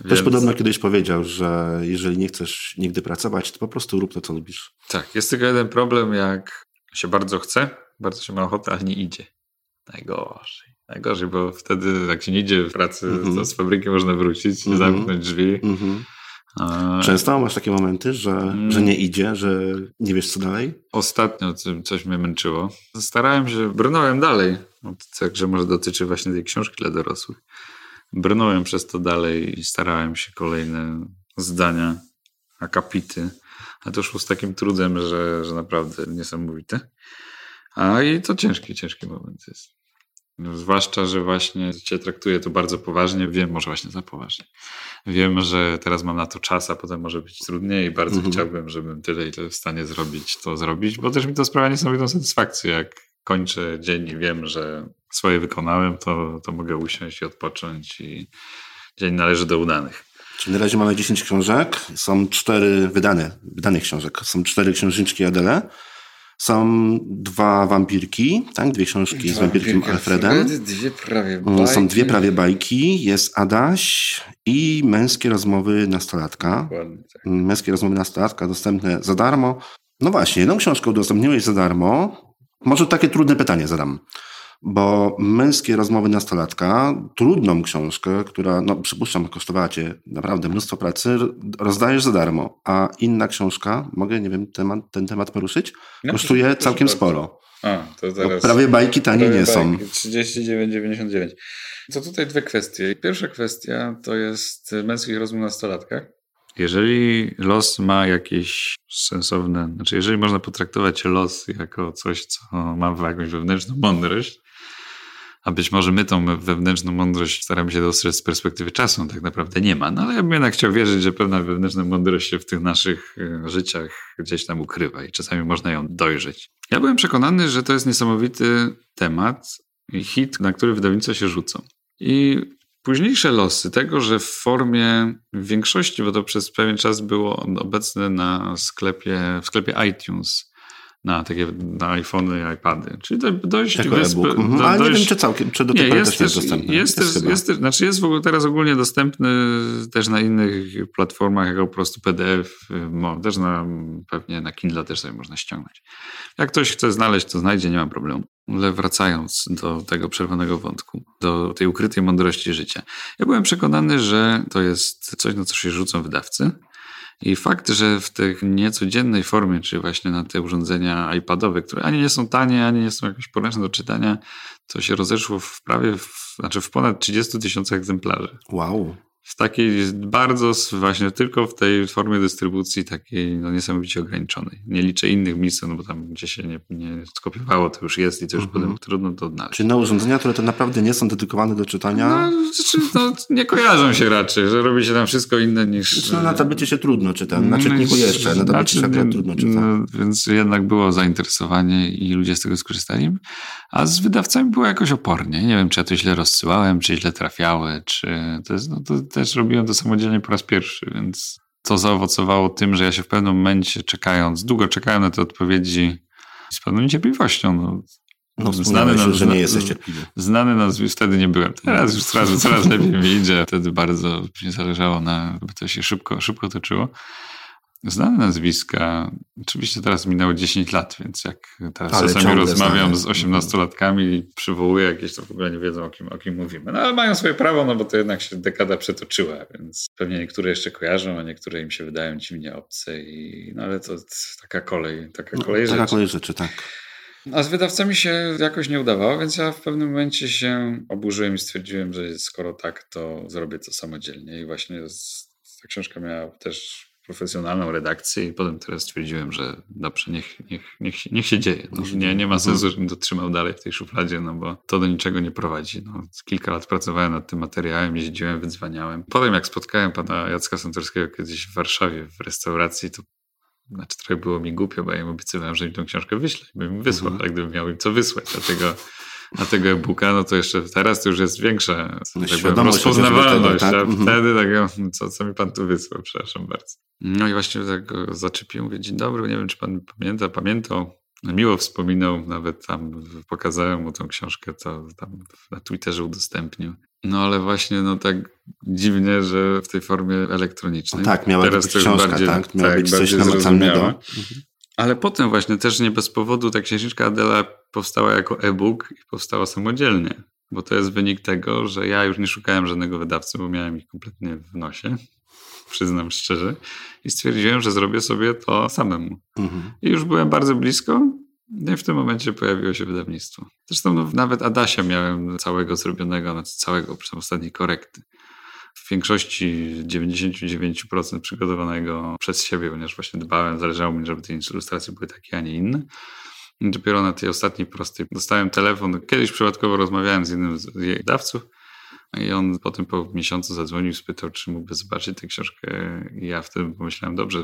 Więc... Też podobno kiedyś powiedział, że jeżeli nie chcesz nigdy pracować, to po prostu rób to, co lubisz. Tak, jest tylko jeden problem, jak się bardzo chce, bardzo się ma ochotę, ale nie idzie. Najgorzej. Najgorzej, bo wtedy jak się nie idzie w pracy, mm -hmm. to z fabryki można wrócić, mm -hmm. zamknąć drzwi. Mm -hmm. Często masz takie momenty, że, mm. że nie idzie, że nie wiesz co dalej? Ostatnio coś mnie męczyło. Starałem się, brnąłem dalej. Także może dotyczy właśnie tej książki dla dorosłych brnąłem przez to dalej i starałem się kolejne zdania, akapity, a to szło z takim trudem, że, że naprawdę niesamowite. A i to ciężki, ciężki moment jest. Zwłaszcza, że właśnie cię traktuję to bardzo poważnie. Wiem, może właśnie za poważnie. Wiem, że teraz mam na to czas, a potem może być trudniej i bardzo mhm. chciałbym, żebym tyle, ile w stanie zrobić, to zrobić, bo też mi to sprawia niesamowitą satysfakcję, jak kończę dzień i wiem, że swoje wykonałem, to, to mogę usiąść i odpocząć i dzień należy do udanych. Czyli na razie mamy 10 książek, są cztery wydane, wydanych książek, są cztery księżniczki Adele, są dwa wampirki, tak? Dwie książki z wampirkiem Alfredem. Dwie prawie bajki. Mm, są dwie prawie bajki, jest Adaś i Męskie rozmowy nastolatka. Tak. Męskie rozmowy nastolatka dostępne za darmo. No właśnie, jedną książkę udostępniłeś za darmo, może takie trudne pytanie zadam, bo męskie rozmowy nastolatka, trudną książkę, która, no przypuszczam, kosztowała cię naprawdę mnóstwo pracy, rozdajesz za darmo, a inna książka, mogę, nie wiem, temat, ten temat poruszyć, no, kosztuje całkiem sporo. A, to teraz prawie bajki tanie prawie nie są. 39,99. To tutaj dwie kwestie. Pierwsza kwestia to jest męskich rozmów na nastolatkach. Jeżeli los ma jakieś sensowne, znaczy jeżeli można potraktować los jako coś, co ma jakąś wewnętrzną mądrość, A być może my tą wewnętrzną mądrość staramy się dostrzec z perspektywy czasu, tak naprawdę nie ma. No ale ja bym jednak chciał wierzyć, że pewna wewnętrzna mądrość się w tych naszych e, życiach gdzieś tam ukrywa i czasami można ją dojrzeć. Ja byłem przekonany, że to jest niesamowity temat i hit, na który wydawnictwo się rzucą. I późniejsze losy tego, że w formie w większości, bo to przez pewien czas było obecne na sklepie, w sklepie iTunes, na takie na iPhony i iPady. Czyli to dość... Jako wysp, mhm. Ale dość, nie wiem, czy całkiem, czy do tej pory też jest dostępny. Jest, jest, jest, jest, znaczy jest w ogóle teraz ogólnie dostępny też na innych platformach, jako po prostu PDF, też na, pewnie na Kindle też sobie można ściągnąć. Jak ktoś chce znaleźć, to znajdzie, nie ma problemu. Ale wracając do tego przerwanego wątku, do tej ukrytej mądrości życia. Ja byłem przekonany, że to jest coś, na co się rzucą wydawcy, i fakt, że w tej niecodziennej formie, czyli właśnie na te urządzenia iPadowe, które ani nie są tanie, ani nie są jakoś poręczne do czytania, to się rozeszło w prawie, w, znaczy w ponad 30 tysiącach egzemplarzy. Wow w takiej bardzo właśnie tylko w tej formie dystrybucji takiej no, niesamowicie ograniczonej. Nie liczę innych miejsc, no bo tam gdzie się nie, nie skopiowało, to już jest i to już -hmm. potem trudno to odnaleźć. Czy na urządzenia, które to naprawdę nie są dedykowane do czytania? No, znaczy, no, nie kojarzą się raczej, że robi się tam wszystko inne niż... Znaczy, no, na tablecie się trudno czyta, na czytniku no, jeszcze, na tablecie znaczy, się trudno czyta. No, więc jednak było zainteresowanie i ludzie z tego skorzystali. A z wydawcami było jakoś opornie. Nie wiem, czy ja to źle rozsyłałem, czy źle trafiały, czy to jest, no, to też robiłem to samodzielnie po raz pierwszy, więc to zaowocowało tym, że ja się w pewnym momencie czekając, długo czekałem na te odpowiedzi z pewną niecierpliwością. No, no, znany nas, że nie jesteś cierpliwy. Znany nazwisk wtedy nie byłem. Teraz już coraz, coraz lepiej mi idzie. Wtedy bardzo mi zależało na, by to się szybko, szybko toczyło znane nazwiska. Oczywiście teraz minęło 10 lat, więc jak teraz ale czasami rozmawiam znane. z 18-latkami i przywołuję jakieś, to w ogóle nie wiedzą o kim, o kim mówimy. No ale mają swoje prawo, no bo to jednak się dekada przetoczyła, więc pewnie niektóre jeszcze kojarzą, a niektóre im się wydają dziwnie obce i no ale to taka kolej, taka no, kolej no, rzeczy. Taka kolej rzeczy, tak. A z wydawcami się jakoś nie udawało, więc ja w pewnym momencie się oburzyłem i stwierdziłem, że skoro tak, to zrobię to samodzielnie. I właśnie ta książka miała też profesjonalną redakcję i potem teraz stwierdziłem, że dobrze, niech, niech, niech, niech się dzieje. No, nie, nie ma mhm. sensu, żebym dotrzymał dalej w tej szufladzie, no bo to do niczego nie prowadzi. No, kilka lat pracowałem nad tym materiałem, jeździłem, wydzwaniałem. Potem jak spotkałem pana Jacka Santorskiego kiedyś w Warszawie w restauracji, to znaczy trochę było mi głupio, bo ja im obiecywałem, że mi tą książkę wyślę, bym wysłał, mhm. ale gdybym miał im co wysłać, dlatego na tego e-booka, no to jeszcze teraz to już jest większa tak rozpoznawalność, tak? a mhm. wtedy tak, co, co mi pan tu wysłał, przepraszam bardzo. No i właśnie tak zaczepił, mówię, dzień dobry, nie wiem, czy pan pamięta, pamiętał, miło wspominał, nawet tam pokazałem mu tą książkę, to tam na Twitterze udostępnił. No ale właśnie no tak dziwnie, że w tej formie elektronicznej. No tak, miała Teraz być książka, bardziej, tak? Miała tak, być coś namacalnego. Mhm. Ale potem właśnie też nie bez powodu ta księżniczka Adela powstała jako e-book i powstała samodzielnie. Bo to jest wynik tego, że ja już nie szukałem żadnego wydawcy, bo miałem ich kompletnie w nosie, przyznam szczerze. I stwierdziłem, że zrobię sobie to samemu. Mhm. I już byłem bardzo blisko, no i w tym momencie pojawiło się wydawnictwo. Zresztą no, nawet Adasia miałem całego zrobionego, znaczy całego, przy ostatniej korekty w większości 99% przygotowanego przez siebie, ponieważ właśnie dbałem, zależało mi, żeby te ilustracje były takie, a nie inne. I dopiero na tej ostatniej prostej dostałem telefon. Kiedyś przypadkowo rozmawiałem z jednym z jej dawców i on potem po miesiącu zadzwonił, spytał, czy mógłby zobaczyć tę książkę. I ja wtedy pomyślałem, dobrze,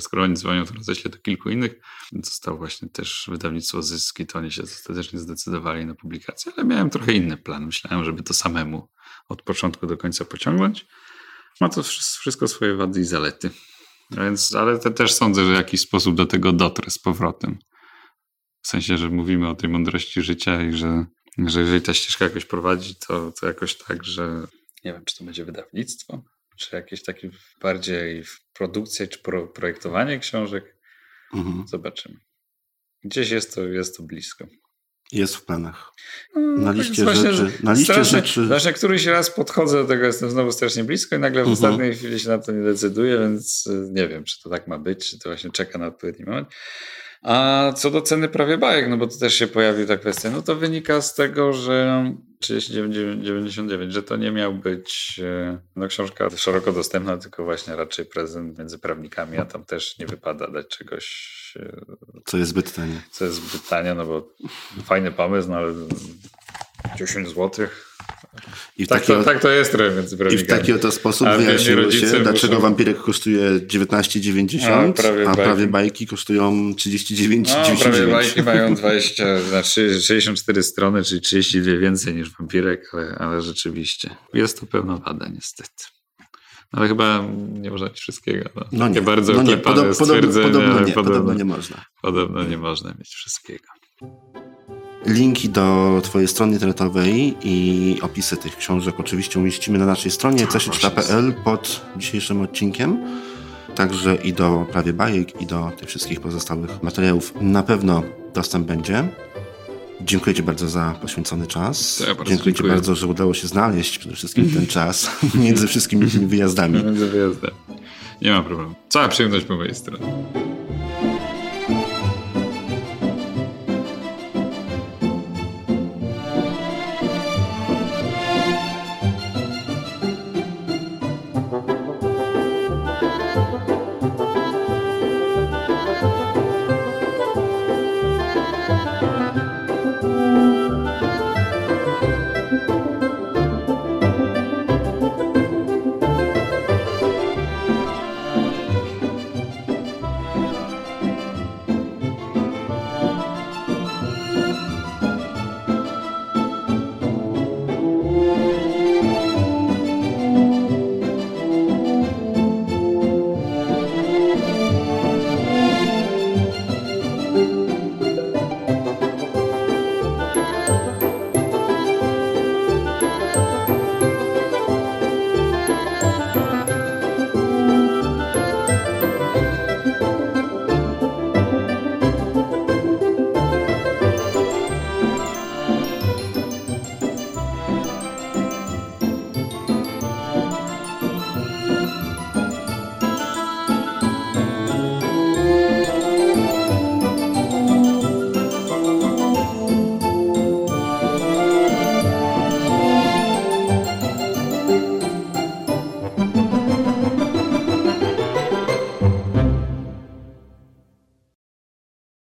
skoro oni dzwonią, to roześlę do kilku innych. Zostało właśnie też wydawnictwo Zyski, to oni się ostatecznie zdecydowali na publikację, ale miałem trochę inny plan. Myślałem, żeby to samemu od początku do końca pociągnąć. Ma to wszystko swoje wady i zalety. Więc, ale te też sądzę, że w jakiś sposób do tego dotrę z powrotem. W sensie, że mówimy o tej mądrości życia i że, że jeżeli ta ścieżka jakoś prowadzi, to, to jakoś tak, że nie wiem, czy to będzie wydawnictwo, czy jakieś takie bardziej produkcja, czy pro, projektowanie książek. Mhm. Zobaczymy. Gdzieś jest to, jest to blisko. Jest w planach. No, na liście rzeczy. Na liście strasznie, rzeczy. Właśnie któryś raz podchodzę do tego, jestem znowu strasznie blisko i nagle w mhm. ostatniej chwili się na to nie decyduję, więc y, nie wiem, czy to tak ma być, czy to właśnie czeka na odpowiedni moment. A co do ceny prawie bajek, no bo to też się pojawił ta kwestia, no to wynika z tego, że 39,99, że to nie miał być e, no, książka szeroko dostępna, tylko właśnie raczej prezent między prawnikami, a tam też nie wypada dać czegoś. E, co jest zbyt tanie. Co jest zbyt tanie, no bo fajny pomysł, no ale 10 zł. I tak, to, tak to jest trochę między I w taki oto sposób wyjaśniło się, dlaczego muszą... wampirek kosztuje 19,90, a prawie, a prawie bajki kosztują 39,99. No, prawie bajki mają 20, znaczy 64 strony, czyli 32 więcej niż wampirek, ale, ale rzeczywiście jest to pełna wada niestety. Ale chyba nie można mieć wszystkiego. No, no nie, bardzo no nie, podobno, podobno, podobno, nie, podobno nie można. Podobno nie można mieć wszystkiego. Linki do Twojej strony internetowej i opisy tych książek oczywiście umieścimy na naszej stronie cesiczyta.pl pod dzisiejszym odcinkiem. Także i do prawie bajek, i do tych wszystkich pozostałych materiałów na pewno dostęp będzie. Dziękuję Ci bardzo za poświęcony czas. Ja bardzo dziękuję, Ci bardzo, że udało się znaleźć przede wszystkim ten czas między wszystkimi tymi wyjazdami. Między wyjazdami. Nie ma problemu. Cała przyjemność po mojej stronie.